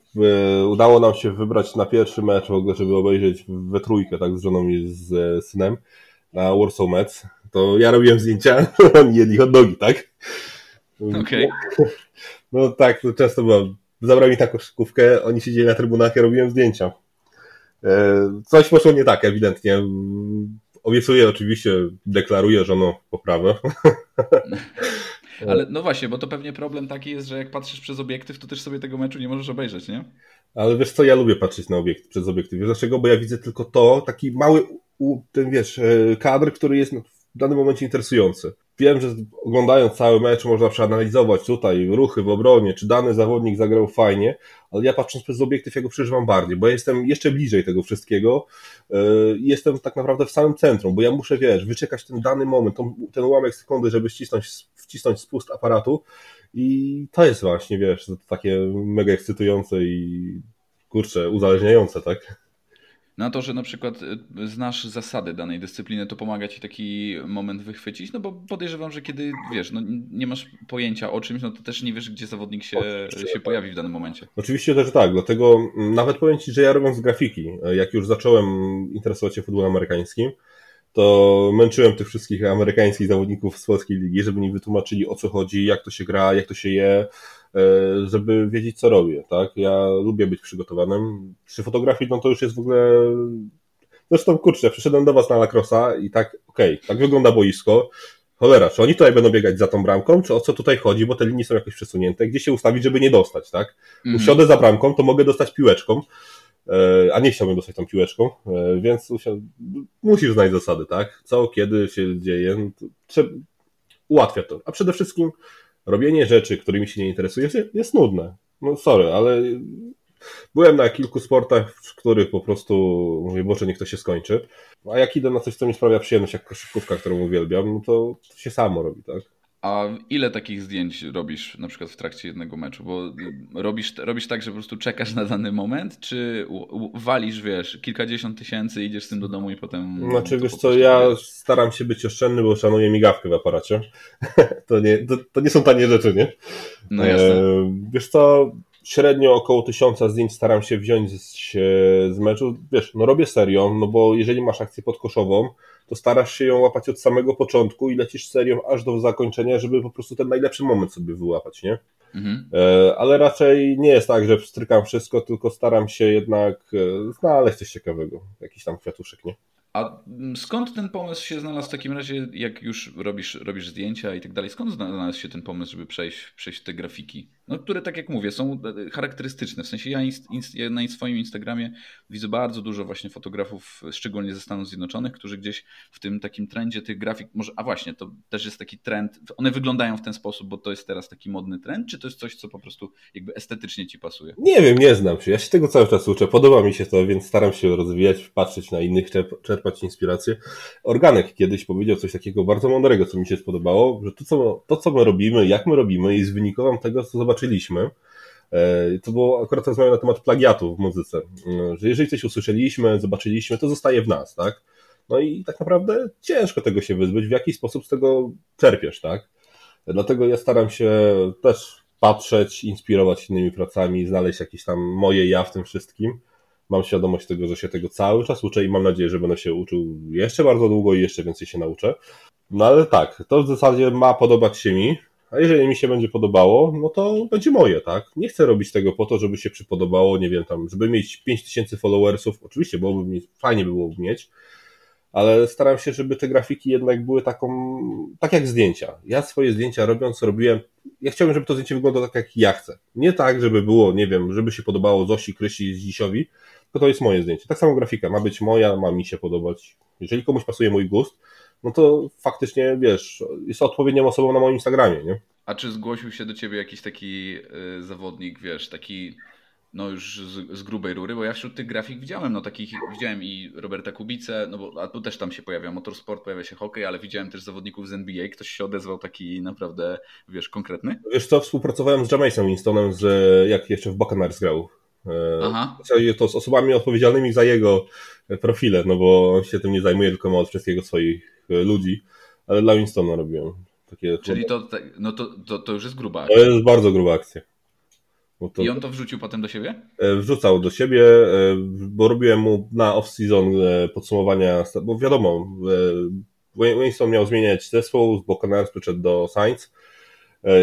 udało nam się wybrać na pierwszy mecz w ogóle, żeby obejrzeć we trójkę, tak z żoną i z synem na Warsaw Mets. To ja robiłem zdjęcia, [laughs] oni jedli hot dogi, tak? Okej. Okay. [laughs] No tak, to często było. Zabrali mi taką szkówkę, oni siedzieli na trybunach, ja robiłem zdjęcia. E, coś poszło nie tak, ewidentnie. Obiecuję oczywiście, deklaruję żoną poprawę. [laughs] Ale no właśnie, bo to pewnie problem taki jest, że jak patrzysz przez obiektyw, to też sobie tego meczu nie możesz obejrzeć, nie? Ale wiesz co, ja lubię patrzeć na obiektyw, przez obiektyw. Wiesz dlaczego? Bo ja widzę tylko to, taki mały, ten wiesz, e, kadr, który jest w danym momencie interesujący. Wiem, że oglądając cały mecz można przeanalizować tutaj ruchy w obronie, czy dany zawodnik zagrał fajnie, ale ja patrząc przez obiektyw, ja go przeżywam bardziej, bo ja jestem jeszcze bliżej tego wszystkiego i yy, jestem tak naprawdę w samym centrum, bo ja muszę, wiesz, wyczekać ten dany moment, ten ułamek sekundy, żeby ścisnąć, wcisnąć spust aparatu i to jest właśnie, wiesz, takie mega ekscytujące i kurczę, uzależniające, tak? Na to, że na przykład y, znasz zasady danej dyscypliny, to pomaga ci taki moment wychwycić, no bo podejrzewam, że kiedy wiesz, no nie masz pojęcia o czymś, no to też nie wiesz, gdzie zawodnik się, się pojawi w danym momencie. Oczywiście też tak, dlatego mm, nawet powiem ci, że ja robiąc grafiki, jak już zacząłem interesować się futbolem amerykańskim, to męczyłem tych wszystkich amerykańskich zawodników z polskiej ligi, żeby mi wytłumaczyli o co chodzi, jak to się gra, jak to się je, E, żeby wiedzieć, co robię, tak? Ja lubię być przygotowanym. Przy fotografii, no to już jest w ogóle... Zresztą, kurczę, przyszedłem do was na Lacrosa i tak, okej, okay, tak wygląda boisko. Cholera, czy oni tutaj będą biegać za tą bramką, czy o co tutaj chodzi, bo te linie są jakoś przesunięte, gdzie się ustawić, żeby nie dostać, tak? Mm. Usiądę za bramką, to mogę dostać piłeczką, e, a nie chciałbym dostać tą piłeczką, e, więc musisz znać zasady, tak? Co, kiedy się dzieje, trzeba... ułatwia to. A przede wszystkim robienie rzeczy, którymi się nie interesujesz, jest nudne. No sorry, ale byłem na kilku sportach, w których po prostu mówię, Boże, niech to się skończy. A jak idę na coś, co mi sprawia przyjemność, jak koszykówka, którą uwielbiam, no to, to się samo robi, tak? A ile takich zdjęć robisz na przykład w trakcie jednego meczu? Bo robisz, robisz tak, że po prostu czekasz na dany moment, czy walisz, wiesz, kilkadziesiąt tysięcy, idziesz z tym do domu i potem... Znaczy, wiesz co, ja staram się być oszczędny, bo szanuję migawkę w aparacie. [laughs] to, nie, to, to, nie są tanie rzeczy, nie? No jasne. E, wiesz co, średnio około tysiąca zdjęć staram się wziąć z, z meczu. Wiesz, no robię serią, no bo jeżeli masz akcję podkoszową, to starasz się ją łapać od samego początku i lecisz serią aż do zakończenia, żeby po prostu ten najlepszy moment sobie wyłapać, nie? Mhm. E, ale raczej nie jest tak, że strykam wszystko, tylko staram się jednak e, znaleźć coś ciekawego, jakiś tam kwiatuszek, nie? A skąd ten pomysł się znalazł w takim razie, jak już robisz, robisz zdjęcia i tak dalej? Skąd znalazł się ten pomysł, żeby przejść, przejść te grafiki? No, które, tak jak mówię, są e, charakterystyczne. W sensie ja, inst, ja na swoim Instagramie widzę bardzo dużo właśnie fotografów, szczególnie ze Stanów Zjednoczonych, którzy gdzieś w tym takim trendzie tych grafik, może, a właśnie, to też jest taki trend, one wyglądają w ten sposób, bo to jest teraz taki modny trend, czy to jest coś, co po prostu jakby estetycznie ci pasuje? Nie wiem, nie znam się. Ja się tego cały czas uczę. Podoba mi się to, więc staram się rozwijać, patrzeć na innych, czerpać inspirację. Organek kiedyś powiedział coś takiego bardzo mądrego, co mi się spodobało, że to, co, to, co my robimy, jak my robimy, jest wynikiem tego, co zobaczymy zobaczyliśmy, e, to było akurat rozmowę na temat plagiatu w muzyce, e, że jeżeli coś usłyszeliśmy, zobaczyliśmy, to zostaje w nas, tak? No i tak naprawdę ciężko tego się wyzbyć, w jaki sposób z tego czerpiesz, tak? Dlatego ja staram się też patrzeć, inspirować innymi pracami, znaleźć jakieś tam moje ja w tym wszystkim. Mam świadomość tego, że się tego cały czas uczę i mam nadzieję, że będę się uczył jeszcze bardzo długo i jeszcze więcej się nauczę. No ale tak, to w zasadzie ma podobać się mi, a jeżeli mi się będzie podobało, no to będzie moje, tak? Nie chcę robić tego po to, żeby się przypodobało, nie wiem, tam, żeby mieć 5000 followersów. Oczywiście byłoby mi, fajnie by było mieć, ale staram się, żeby te grafiki jednak były taką, tak jak zdjęcia. Ja swoje zdjęcia robiąc, robiłem, ja chciałbym, żeby to zdjęcie wyglądało tak, jak ja chcę. Nie tak, żeby było, nie wiem, żeby się podobało Zosi, Krysi, Zisiowi, tylko to jest moje zdjęcie. Tak samo grafika ma być moja, ma mi się podobać. Jeżeli komuś pasuje mój gust, no to faktycznie, wiesz, jest odpowiednią osobą na moim Instagramie, nie? A czy zgłosił się do ciebie jakiś taki y, zawodnik, wiesz, taki no już z, z, grubej rury, bo ja wśród tych grafik widziałem, no takich, widziałem i Roberta Kubice, no bo a tu też tam się pojawia motorsport, pojawia się hokej, ale widziałem też zawodników z NBA, ktoś się odezwał taki naprawdę, wiesz, konkretny? Wiesz co, współpracowałem z Jamaisem Winstonem, z, jak jeszcze w Buccaneers grał. E, Aha. To z osobami odpowiedzialnymi za jego profile, no bo on się tym nie zajmuje, tylko ma od wszystkiego swoich e, ludzi, ale dla Winstona robiłem. Takie Czyli to, no to, to, to już jest gruba akcja. To jest bardzo gruba akcja. To, I on to wrzucił potem do siebie? E, wrzucał do siebie, bo robiłem mu na off-season podsumowania, bo wiadomo, Winston miał zmieniać zespół, z Buccaneers przyszedł do Saints, E,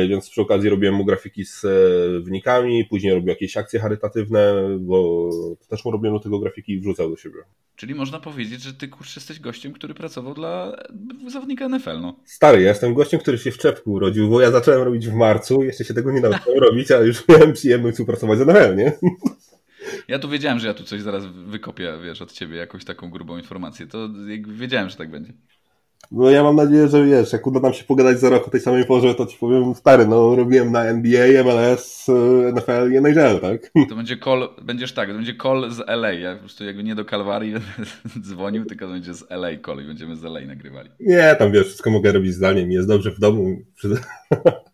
więc przy okazji robiłem mu grafiki z e, wynikami, później robił jakieś akcje charytatywne, bo też mu robiłem do tego grafiki i wrzucał do siebie. Czyli można powiedzieć, że ty kurczę jesteś gościem, który pracował dla zawodnika NFL, no. Stary, ja jestem gościem, który się w czepku urodził, bo ja zacząłem robić w marcu, jeszcze się tego nie nauczyłem [laughs] robić, ale już miałem przyjemność współpracować z NFL, nie? Ja tu wiedziałem, że ja tu coś zaraz wykopię, wiesz, od ciebie jakąś taką grubą informację. To wiedziałem, że tak będzie. No ja mam nadzieję, że wiesz, jak uda nam się pogadać za rok o tej samej porze, to ci powiem, stary, no robiłem na NBA, MLS, NFL i NHL, tak? [laughs] To będzie call, będziesz tak, to będzie call z LA, ja po prostu jakby nie do Kalwarii [laughs] dzwonił, tylko to będzie z LA call i będziemy z LA nagrywali. Nie, tam wiesz, wszystko mogę robić zdalnie, mi jest dobrze w domu. [laughs]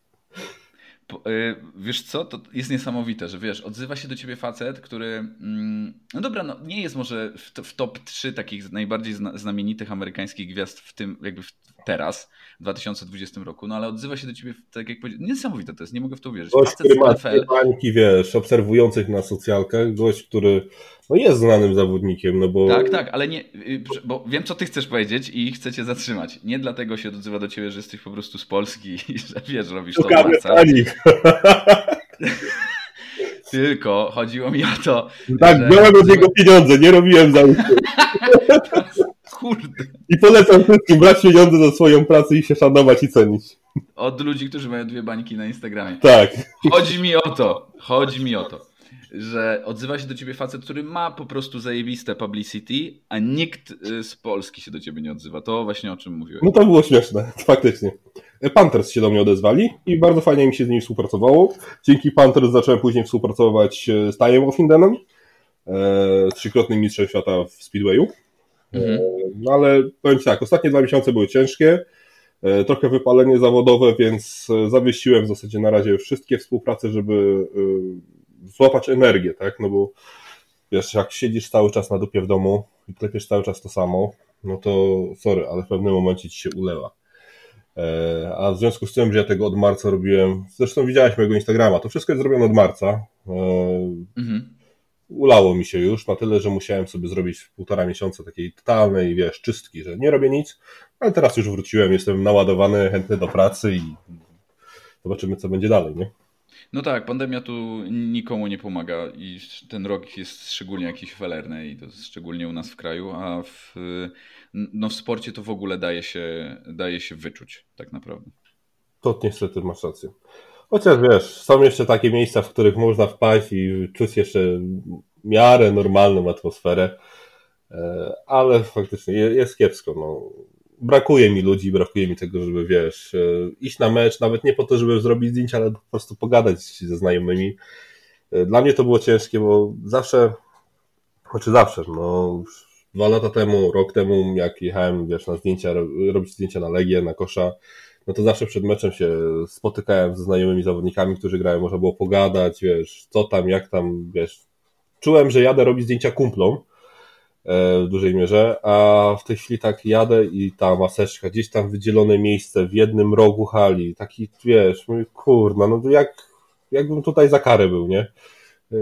Y, wiesz co, to jest niesamowite, że wiesz, odzywa się do ciebie facet, który, mm, no dobra, no nie jest może w, top 3 takich najbardziej znamienitych amerykańskich gwiazd w tym, jakby w, teraz, w 2020 roku, no ale odzywa się do ciebie, tak jak powiedziałem, niesamowite to jest, nie mogę w to uwierzyć. Gość, który ma bańki, wiesz, obserwujących na socjalkach, gość, który no jest znanym zawodnikiem, no bo... Tak, tak, ale nie, y, bo wiem, co ty chcesz powiedzieć i chcę cię zatrzymać. Nie dlatego się odzywa do ciebie, że jesteś po prostu z Polski i [laughs] że wiesz, robisz to dla [laughs] Tylko chodziło mi o to. Tak, że... biorę od niego pieniądze, nie robiłem za [laughs] Kurde. I polecam wszystkim brać pieniądze za swoją pracę i się szanować i cenić. Od ludzi, którzy mają dwie bańki na Instagramie. Tak. Chodzi mi o to. Chodzi mi o to że odzywa się do ciebie facet, który ma po prostu zajebiste publicity, a nikt y, z Polski się do ciebie nie odzywa. To właśnie o czym mówiłem. No to było śmieszne, [laughs] faktycznie. Panthers się do mnie odezwali i bardzo fajnie mi się z nimi współpracowało. Dzięki Panthers zacząłem później współpracować e, z Tajem Offindenem, e, trzykrotnym mistrzem świata w Speedwayu. E, mhm. no ale powiem Ci tak, ostatnie dwa miesiące były ciężkie, e, trochę wypalenie zawodowe, więc zawiesiłem w zasadzie na razie wszystkie współprace, żeby złapać energię, tak? No bo wiesz, jak siedzisz cały czas na dupie w domu i klepiesz cały czas to samo, no to sorry, ale w pewnym momencie ci się ulewa. E, a w związku z tym, że ja tego od marca robiłem, zresztą widziałeś mojego Instagrama, to wszystko jest zrobione od marca. E, mhm. Ulało mi się już na tyle, że musiałem sobie zrobić półtora miesiąca takiej totalnej, wiesz, czystki, że nie robię nic, ale teraz już wróciłem, jestem naładowany, chętny do pracy i zobaczymy, co będzie dalej, nie? No tak, pandemia tu nikomu nie pomaga i ten rok jest szczególnie jakiś felerny i to szczególnie u nas w kraju, a w, no w sporcie to w ogóle daje się, daje się wyczuć tak naprawdę. To niestety masz rację. Chociaż wiesz, są jeszcze takie miejsca, w których można wpaść i czuć jeszcze miarę normalną atmosferę, e, ale faktycznie jest kiepsko. No brakuje mi ludzi, brakuje mi tego, żeby wiesz, e, iść na mecz, nawet nie po to, żeby zrobić zdjęcia, ale po prostu pogadać ze znajomymi. E, dla mnie to było ciężkie, bo zawsze, znaczy zawsze, no dwa lata temu, rok temu, jak jechałem, wiesz, na zdjęcia, robić zdjęcia na Legię, na Kosza, no to zawsze przed meczem się spotykałem ze znajomymi zawodnikami, którzy grają, można było pogadać, wiesz, co tam, jak tam, wiesz. Czułem, że jadę robić zdjęcia kumplom, w dużej mierze, a w tej chwili tak jadę i ta maseczka, gdzieś tam wydzielone miejsce w jednym rogu hali, taki, wiesz, mówię, kurna, no to jak, jakbym tutaj za karę był, nie? E,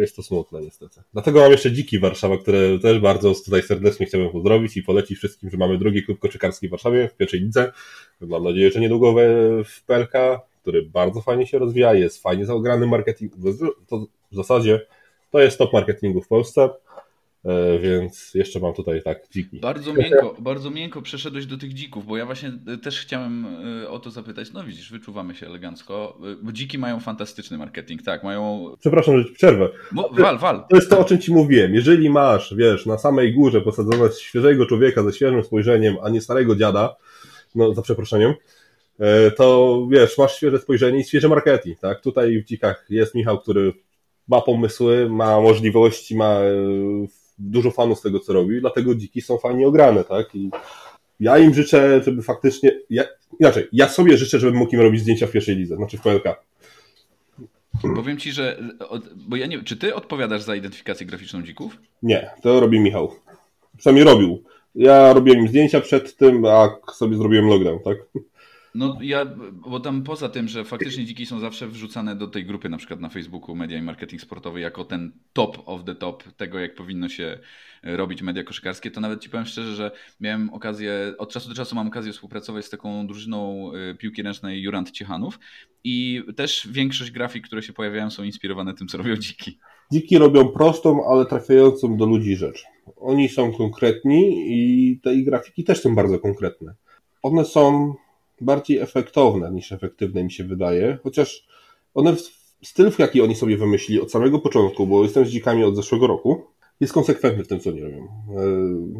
jest to smutne niestety. Dlatego mam jeszcze Dziki Warszawa, które też bardzo tutaj serdecznie chciałbym pozdrowić i polecić wszystkim, że mamy drugi klub koszykarski w Warszawie, w pierwszej lidze. Mam nadzieję, że niedługo w PLK, który bardzo fajnie się rozwija, jest fajnie zaograny marketing. To w zasadzie to jest top marketingu w Polsce. E, więc jeszcze mam tutaj tak dziki. Bardzo miękko, bardzo miękko przeszedłeś do tych dzików, bo ja właśnie e, też chciałem e, o to zapytać. No widzisz, wyczuwamy się elegancko, bo dziki mają fantastyczny marketing, tak, mają... Przepraszam, że przerwę. Mo, wal, wal. To jest to, o czym ci mówiłem. Jeżeli masz, wiesz, na samej górze posadzonego świeżego człowieka ze świeżym spojrzeniem, a nie starego dziada, no za przeproszeniem, to wiesz, masz świeże spojrzenie i świeży marketing, tak? Tutaj w dzikach jest Michał, który ma pomysły, ma możliwości, ma dużo fanów z tego, co robi, dlatego dziki są fajnie ograne, tak? I ja im życzę, żeby faktycznie. Ja, inaczej, ja sobie życzę, żebym mógł im robić zdjęcia w pierwszej lidze, znaczy w PLK. Powiem ci, że. Bo ja nie Czy ty odpowiadasz za identyfikację graficzną dzików? Nie, to robi Michał. Przynajmniej robił. Ja robiłem im zdjęcia przed tym, a sobie zrobiłem lockdown, tak? No ja, bo tam poza tym, że faktycznie dziki są zawsze wrzucane do tej grupy, na przykład na Facebooku Media i Marketing Sportowy, jako ten top of the top tego, jak powinno się robić media koszykarskie, to nawet ci powiem szczerze, że miałem okazję, od czasu do czasu mam okazję współpracować z taką drużyną y, piłki ręcznej Jurant Ciechanów i też większość grafik, które się pojawiają są inspirowane tym, co robią dziki. Dziki robią prostą, ale trafiającą do ludzi rzecz. Oni są konkretni i te grafiki też są bardzo konkretne. One są bardziej efektowne niż efektywne mi się wydaje, chociaż one, styl w jaki oni sobie wymyślili od samego początku, bo jestem z dzikami od zeszłego roku, jest konsekwentny w tym, co oni robią. E,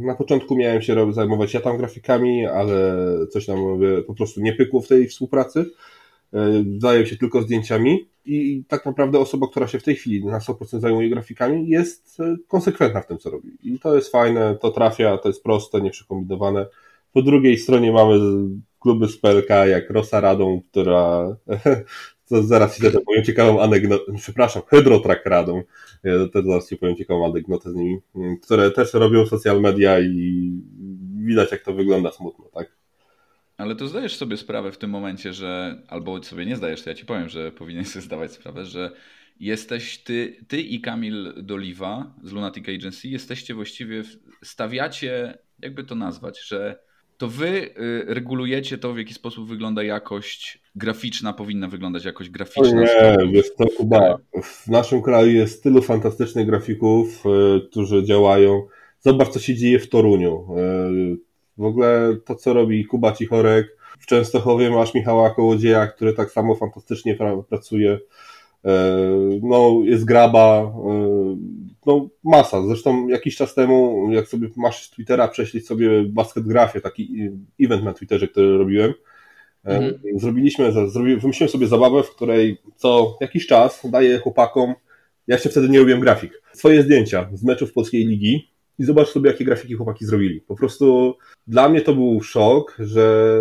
na początku miałem się zajmować ja tam grafikami, ale coś tam po prostu nie pykło w tej współpracy. E, zajął się tylko zdjęciami i tak naprawdę osoba, która się w tej chwili na 100% zajmuje grafikami, jest e, konsekwentna w tym, co robi. I to jest fajne, to trafia, to jest proste, nieprzekombinowane. Po drugiej stronie mamy kluby z PLK, jak Rosa Radą, która [laughs] to zaraz ci powiem ciekawą anegdotę, przepraszam, Hydrotrak Radą, też zaraz ci powiem ciekawą anegdotę z nimi, które też robią social media i widać jak to wygląda smutno, tak? Ale to zdajesz sobie sprawę w tym momencie, że, albo sobie nie zdajesz, to ja ci powiem, że powinieneś sobie zdawać sprawę, że jesteś ty, ty i Kamil Doliwa z Lunatic Agency, jesteście właściwie, stawiacie, jakby to nazwać, że to wy y, regulujecie to, w jaki sposób wygląda jakość graficzna, powinna wyglądać jakość graficzna. Nie, wiesz co, Kuba, w naszym kraju jest tylu fantastycznych grafików, y, którzy działają. Zobacz, co się dzieje w Toruniu. Y, w ogóle to, co robi Kuba Cichorek. W Częstochowie masz Michała Kołodzieja, który tak samo fantastycznie pracuje. No, jest graba, no masa. Zresztą jakiś czas temu, jak sobie masz Twittera, prześlić sobie basket grafie, taki event na Twitterze, który robiłem. E, mhm. Zrobiliśmy, wymyśliłem sobie zabawę, w której co jakiś czas daję chłopakom, ja jeszcze wtedy nie robiłem grafik, swoje zdjęcia z meczów Polskiej Ligi i zobacz sobie, jakie grafiki chłopaki zrobili. Po prostu dla mnie to był szok, że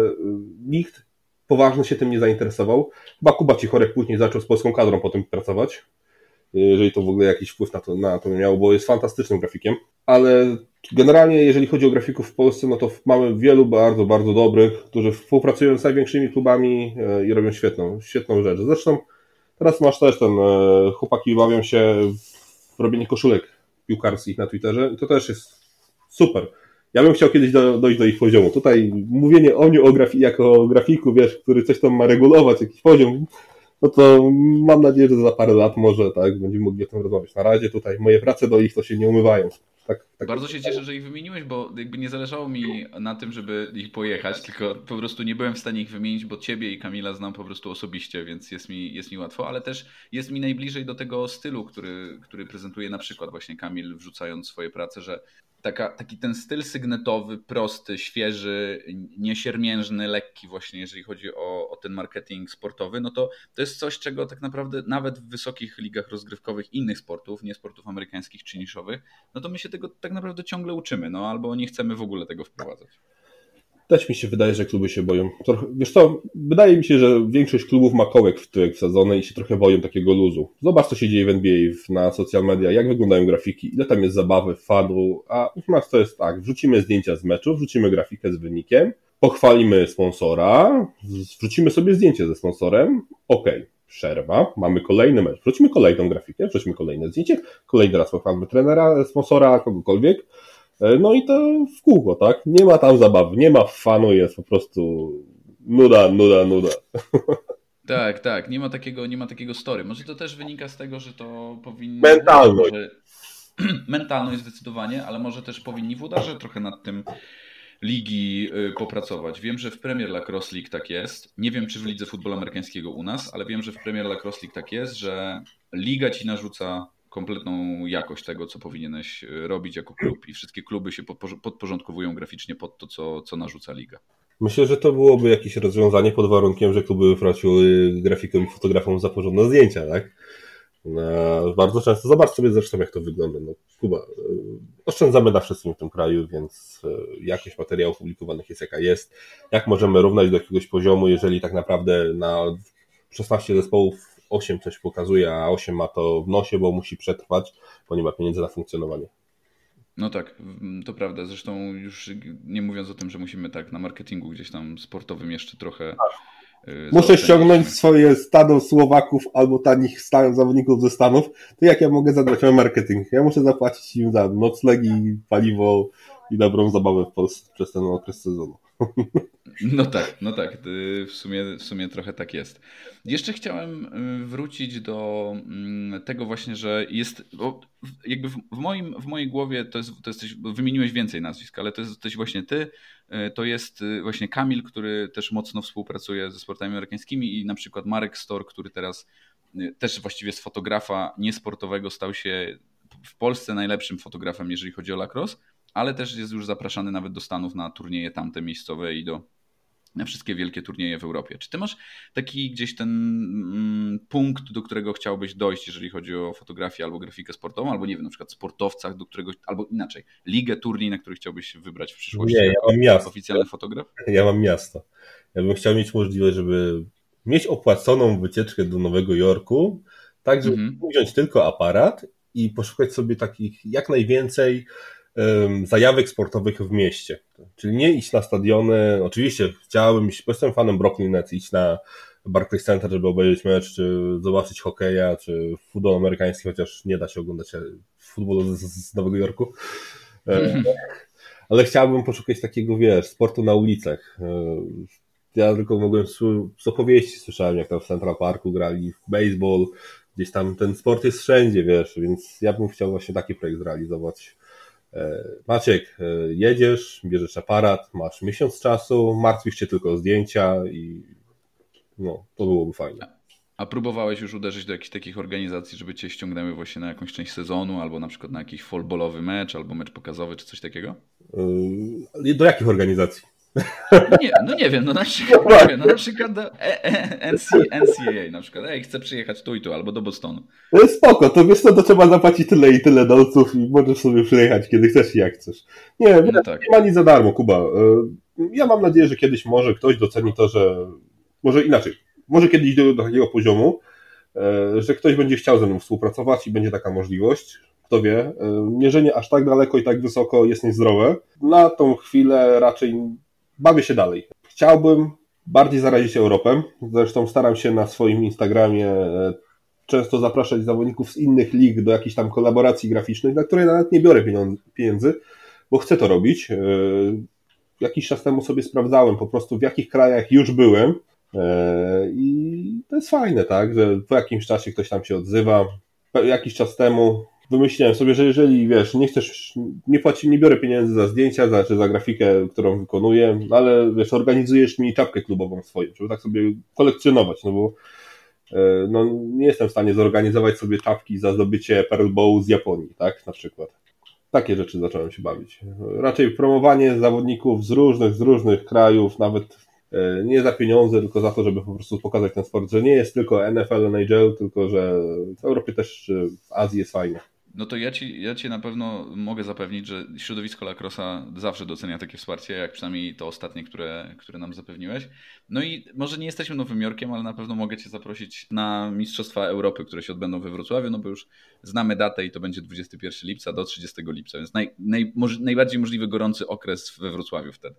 nikt poważnie się tym nie zainteresował. Chyba Kuba Cichorek później zaczął z polską kadrą potem pracować jeżeli to w ogóle jakiś wpływ na to, na to miało, bo jest fantastycznym grafikiem, ale Generalnie, jeżeli chodzi o grafików w Polsce, no to mamy wielu bardzo, bardzo dobrych, którzy współpracują z największymi klubami e, i robią świetną, świetną rzecz. Zresztą teraz masz też ten, e, chłopaki bawią się w robienie koszulek piłkarskich na Twitterze i to też jest super. Ja bym chciał kiedyś do, dojść do ich poziomu. Tutaj mówienie o mnie o grafi jako grafiku, wiesz, który coś tam ma regulować, jakiś poziom, no to mam nadzieję, że za parę lat może tak będziemy mogli o tym rozmawiać. Na razie tutaj moje prace do ich to się nie umywają. Tak Bardzo się cieszę, że ich wymieniłeś, bo jakby nie zależało mi na tym, żeby ich pojechać, tylko po prostu nie byłem w stanie ich wymienić, bo ciebie i Kamila znam po prostu osobiście, więc jest mi, jest mi łatwo, ale też jest mi najbliżej do tego stylu, który, który prezentuje na przykład właśnie Kamil, wrzucając swoje prace, że taka, taki ten styl sygnetowy, prosty, świeży, niesiermiężny, lekki właśnie, jeżeli chodzi o, o ten marketing sportowy, no to to jest coś, czego tak naprawdę nawet w wysokich ligach rozgrywkowych innych sportów, nie sportów amerykańskich czy niszowych, no to my się tego tak naprawdę ciągle uczymy, no albo nie chcemy w ogóle tego wprowadzać. Też mi się wydaje, że kluby się boją. Trochę, wiesz co, wydaje mi się, że większość klubów ma kołek w tyłek wsadzone i się trochę boją takiego luzu. Zobacz, co się dzieje w NBA, na social media, jak wyglądają grafiki, ile tam jest zabawy, fanu, a u nas to jest tak, wrzucimy zdjęcia z meczu, wrzucimy grafikę z wynikiem, pochwalimy sponsora, wrzucimy sobie zdjęcie ze sponsorem, ok, przerwa, mamy kolejny mecz, wrzucimy kolejną grafikę, wrzucimy kolejne zdjęcie, kolejny raz pochwalmy trenera, sponsora, kogokolwiek, E, no i to w kółko, tak? Nie ma tam zabawy, nie ma fanu, jest po prostu nuda, nuda, nuda. [laughs] Tak, tak, nie ma takiego, nie ma takiego story. Może to też wynika z tego, że to powinno... Mentalność. Że... [clears throat] Mentalność zdecydowanie, ale może też powinni włodarze trochę nad tym ligi y, popracować. Wiem, że w Premier Lacrosse League tak jest. Nie wiem, czy w lidze futbolu amerykańskiego u nas, ale wiem, że w Premier Lacrosse League tak jest, że liga ci narzuca kompletną jakość tego, co powinieneś e, robić jako klub i wszystkie kluby się podporządkowują graficznie pod to, co, co narzuca liga. Myślę, że to byłoby jakieś rozwiązanie pod warunkiem, że kluby wypłaciły grafikom i fotografom za porządne zdjęcia, tak? No, bardzo często, zobacz sobie zresztą jak to wygląda. No, Kuba, e, oszczędzamy na wszystkim w tym kraju, więc e, jakość materiałów publikowanych jest jaka jest. Jak możemy równać do jakiegoś poziomu, jeżeli tak naprawdę na 16 zespołów 8 coś pokazuje, a 8 ma to w nosie, bo musi przetrwać, bo nie ma pieniędzy na funkcjonowanie. No tak, to prawda. Zresztą już nie mówiąc o tym, że musimy tak na marketingu gdzieś tam sportowym jeszcze trochę. Y, Muszę ściągnąć swoje stado Słowaków albo tanich zawodników ze Stanów. To jak ja mogę zadbać o marketing? Ja muszę zapłacić im za noclegi, paliwo i dobrą zabawę w Polsce przez ten okres sezonu. [laughs] No tak, no tak, w sumie, w sumie trochę tak jest. Jeszcze chciałem y, wrócić do mm, tego właśnie, że jest, jakby w, moim, w mojej głowie to jest, to jesteś, wymieniłeś więcej nazwisk, ale to jesteś właśnie ty, y, to jest y, właśnie Kamil, który też mocno współpracuje ze sportami amerykańskimi i na przykład Marek Stor, który teraz też właściwie z fotografa niesportowego stał się w Polsce najlepszym fotografem, jeżeli chodzi o lacrosse ale też jest już zapraszany nawet do Stanów na turnieje tamte miejscowe i do na wszystkie wielkie turnieje w Europie. Czy ty masz taki gdzieś ten mm, punkt, do którego chciałbyś dojść, jeżeli chodzi o fotografię albo grafikę sportową, albo nie wiem, na przykład sportowcach, do którego, albo inaczej, ligę, turniej, na który chciałbyś wybrać w przyszłości nie, ja mam miasto. oficjalny fotograf? Ja mam miasto. Ja bym chciał mieć możliwość, żeby mieć opłaconą wycieczkę do Nowego Jorku, tak żeby mhm. wziąć tylko aparat i poszukać sobie takich jak najwięcej zajawek sportowych w mieście. Czyli nie iść na stadiony, oczywiście chciałbym iść, bo jestem fanem Brooklyn Nets, iść na Barclays Center, żeby obejrzeć mecz, czy zobaczyć hokeja, czy futbol amerykański, chociaż nie da się oglądać futbolu z, z Nowego Jorku. [laughs] Ale chciałbym poszukać takiego, wiesz, sportu na ulicach. Ja tylko mogłem z opowieści słyszałem, jak tam w Central Parku grali w baseball, gdzieś tam ten sport jest wszędzie, wiesz, więc ja bym chciał właśnie taki projekt zrealizować E, Maciek, e, jedziesz, bierzesz aparat, masz miesiąc czasu, martwisz się tylko o zdjęcia i no, to byłoby fajne. A próbowałeś już uderzyć do jakichś takich organizacji, żeby cię ściągnęły właśnie na jakąś część sezonu, albo na przykład na jakiś fallballowy mecz, albo mecz pokazowy, czy coś takiego? E, do jakich organizacji? No nie, no nie wiem, no na przykład, nie wiem, no na przykład do NCAA na przykład, ej, chcę przyjechać tu i tu, albo do Bostonu. No spoko, to wiesz co, to trzeba zapłacić tyle i tyle dolców i możesz sobie przyjechać, kiedy chcesz i jak chcesz. Nie, no tak. nie ma nic za darmo, Kuba. E, ja mam nadzieję, że kiedyś może ktoś doceni to, że może inaczej, może kiedyś dojdzie do takiego poziomu, e, że ktoś będzie chciał ze mną współpracować i będzie taka możliwość, kto wie. E, mierzenie aż tak daleko i tak wysoko jest niezdrowe. Na tą chwilę raczej bawię się dalej. Chciałbym bardziej zarazić Europę. Zresztą staram się na swoim Instagramie e, często zapraszać zawodników z innych lig do jakichś tam kolaboracji graficznych, na które nawet nie biorę pieniędzy, bo chcę to robić. E, jakiś czas temu sobie sprawdzałem po prostu w jakich krajach już byłem e, i to jest fajne, tak, że po jakimś czasie ktoś tam się odzywa. Jakiś czas temu wymyśliłem sobie, że jeżeli wiesz, nie chcesz, nie płaci, nie biorę pieniędzy za zdjęcia, za, czy za grafikę, którą wykonuję, ale wiesz, organizujesz mi czapkę klubową swoją, żeby tak sobie kolekcjonować, no bo e, no, nie jestem w stanie zorganizować sobie czapki za zdobycie Pearl Bow z Japonii, tak, na przykład. Takie rzeczy zacząłem się bawić. Raczej promowanie zawodników z różnych, z różnych krajów, nawet e, nie za pieniądze, tylko za to, żeby po prostu pokazać ten sport, że nie jest tylko NFL, NHL, tylko że w Europie też, w Azji jest fajnie. No to ja ci, ja ci na pewno mogę zapewnić, że środowisko Lacrosa zawsze docenia takie wsparcie, jak przynajmniej to ostatnie, które, które nam zapewniłeś. No i może nie jesteśmy Nowym Jorkiem, ale na pewno mogę cię zaprosić na Mistrzostwa Europy, które się odbędą we Wrocławiu, no bo już znamy datę i to będzie 21 lipca do 30 lipca, więc naj, naj, może, najbardziej możliwy gorący okres we Wrocławiu wtedy.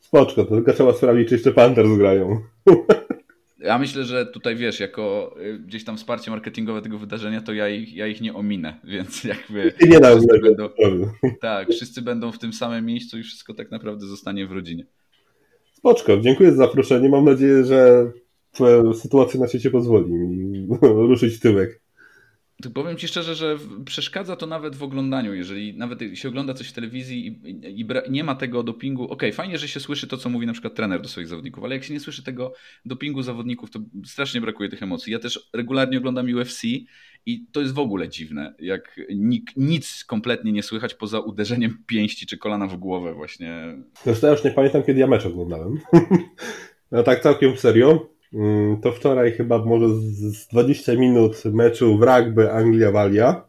Spoczko, to tylko trzeba sprawdzić, czy jeszcze Panthers grają. Ja myślę, że tutaj wiesz, jako y, gdzieś tam wsparcie marketingowe tego wydarzenia, to ja ich, ja ich nie ominę, [laughs] więc jakby. Nie wszyscy będą, Tak, wszyscy będą w tym samym miejscu i wszystko tak naprawdę zostanie w rodzinie. Spoczko, dziękuję za zaproszenie. Mam nadzieję, że sytuacja na świecie pozwoli mi [laughs] ruszyć tyłek powiem Ci szczerze, że przeszkadza to nawet w oglądaniu, jeżeli nawet się ogląda coś w telewizji i, i, i nie ma tego dopingu, okej, okay, fajnie, że się słyszy to, co mówi na przykład trener do swoich zawodników, ale jak się nie słyszy tego dopingu zawodników, to strasznie brakuje tych emocji. Ja też regularnie oglądam UFC i to jest w ogóle dziwne, jak nic kompletnie nie słychać poza uderzeniem pięści czy kolana w głowę właśnie. Zresztą ja już nie pamiętam, kiedy ja mecz oglądałem. [laughs] no tak całkiem serio. Mm, to wczoraj chyba może z 20 minut meczu w rugby Anglia-Walia,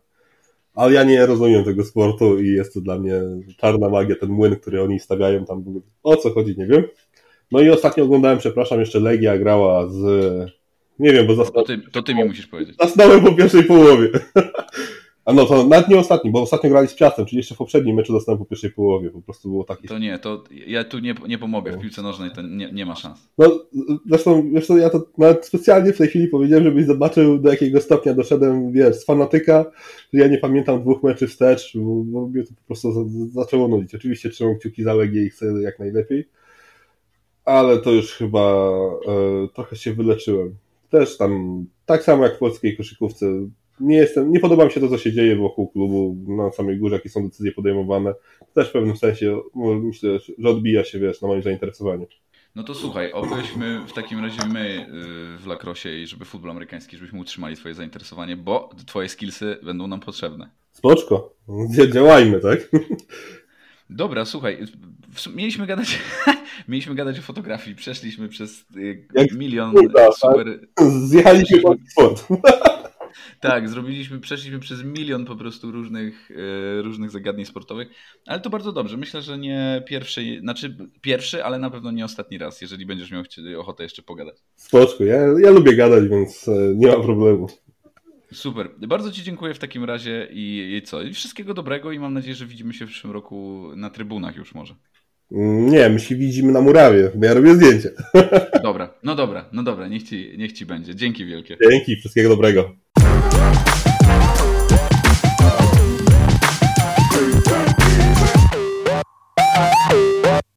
ale ja nie rozumiem tego sportu i jest to dla mnie czarna magia, ten młyn, który oni stawiają tam, o co chodzi, nie wiem. No i ostatnio oglądałem, przepraszam, jeszcze Legia grała z... Nie wiem, bo zasnąłem... To ty, to ty mi musisz powiedzieć. Zasnąłem po pierwszej połowie. [laughs] A no to nawet nie ostatni, bo ostatnio grali z Piastem, czyli jeszcze w poprzednim meczu dostałem po pierwszej połowie, po prostu było takie... To nie, to ja tu nie, nie pomogę, w piłce nożnej to nie, nie ma szans. No zresztą, wiesz co, ja to nawet specjalnie w tej chwili powiedziałem, żebyś zobaczył do jakiego stopnia doszedłem, wiesz, z fanatyka, że ja nie pamiętam dwóch meczy wstecz, bo, bo mnie to po prostu zaczęło nudzić. Oczywiście trzymam kciuki za Legię i chcę jak najlepiej, ale to już chyba e, trochę się wyleczyłem. Też tam, tak samo jak w polskiej koszykówce, nie jestem, nie podoba mi się to, co się dzieje wokół klubu na samej górze, jakie są decyzje podejmowane. Też w pewnym sensie myślę, że odbija się, wiesz, na moim zainteresowaniu. No to słuchaj, obyśmy w takim razie my y, w Lacrosie i żeby futbol amerykański, żebyśmy utrzymali twoje zainteresowanie, bo twoje skillsy będą nam potrzebne. Spoczko, działajmy, tak? Dobra, słuchaj, mieliśmy gadać, [laughs] mieliśmy gadać o fotografii, przeszliśmy przez y, milion tak? super... Zjechaliśmy pod sport. Tak, zrobiliśmy, przeszliśmy przez milion po prostu różnych, e, różnych zagadnień sportowych, ale to bardzo dobrze. Myślę, że nie pierwszy, znaczy pierwszy, ale na pewno nie ostatni raz, jeżeli będziesz miał ochotę jeszcze pogadać. Spoczko, ja, ja lubię gadać, więc e, nie ma problemu. Super. Bardzo Ci dziękuję w takim razie i, i co? I wszystkiego dobrego i mam nadzieję, że widzimy się w przyszłym roku na trybunach już może. Nie, my się widzimy na murawie, bo ja robię zdjęcie. [laughs] Dobra, no dobra, no dobra, niech ci, niech ci będzie. Dzięki wielkie. Dzięki, wszystkiego dobrego. Bye.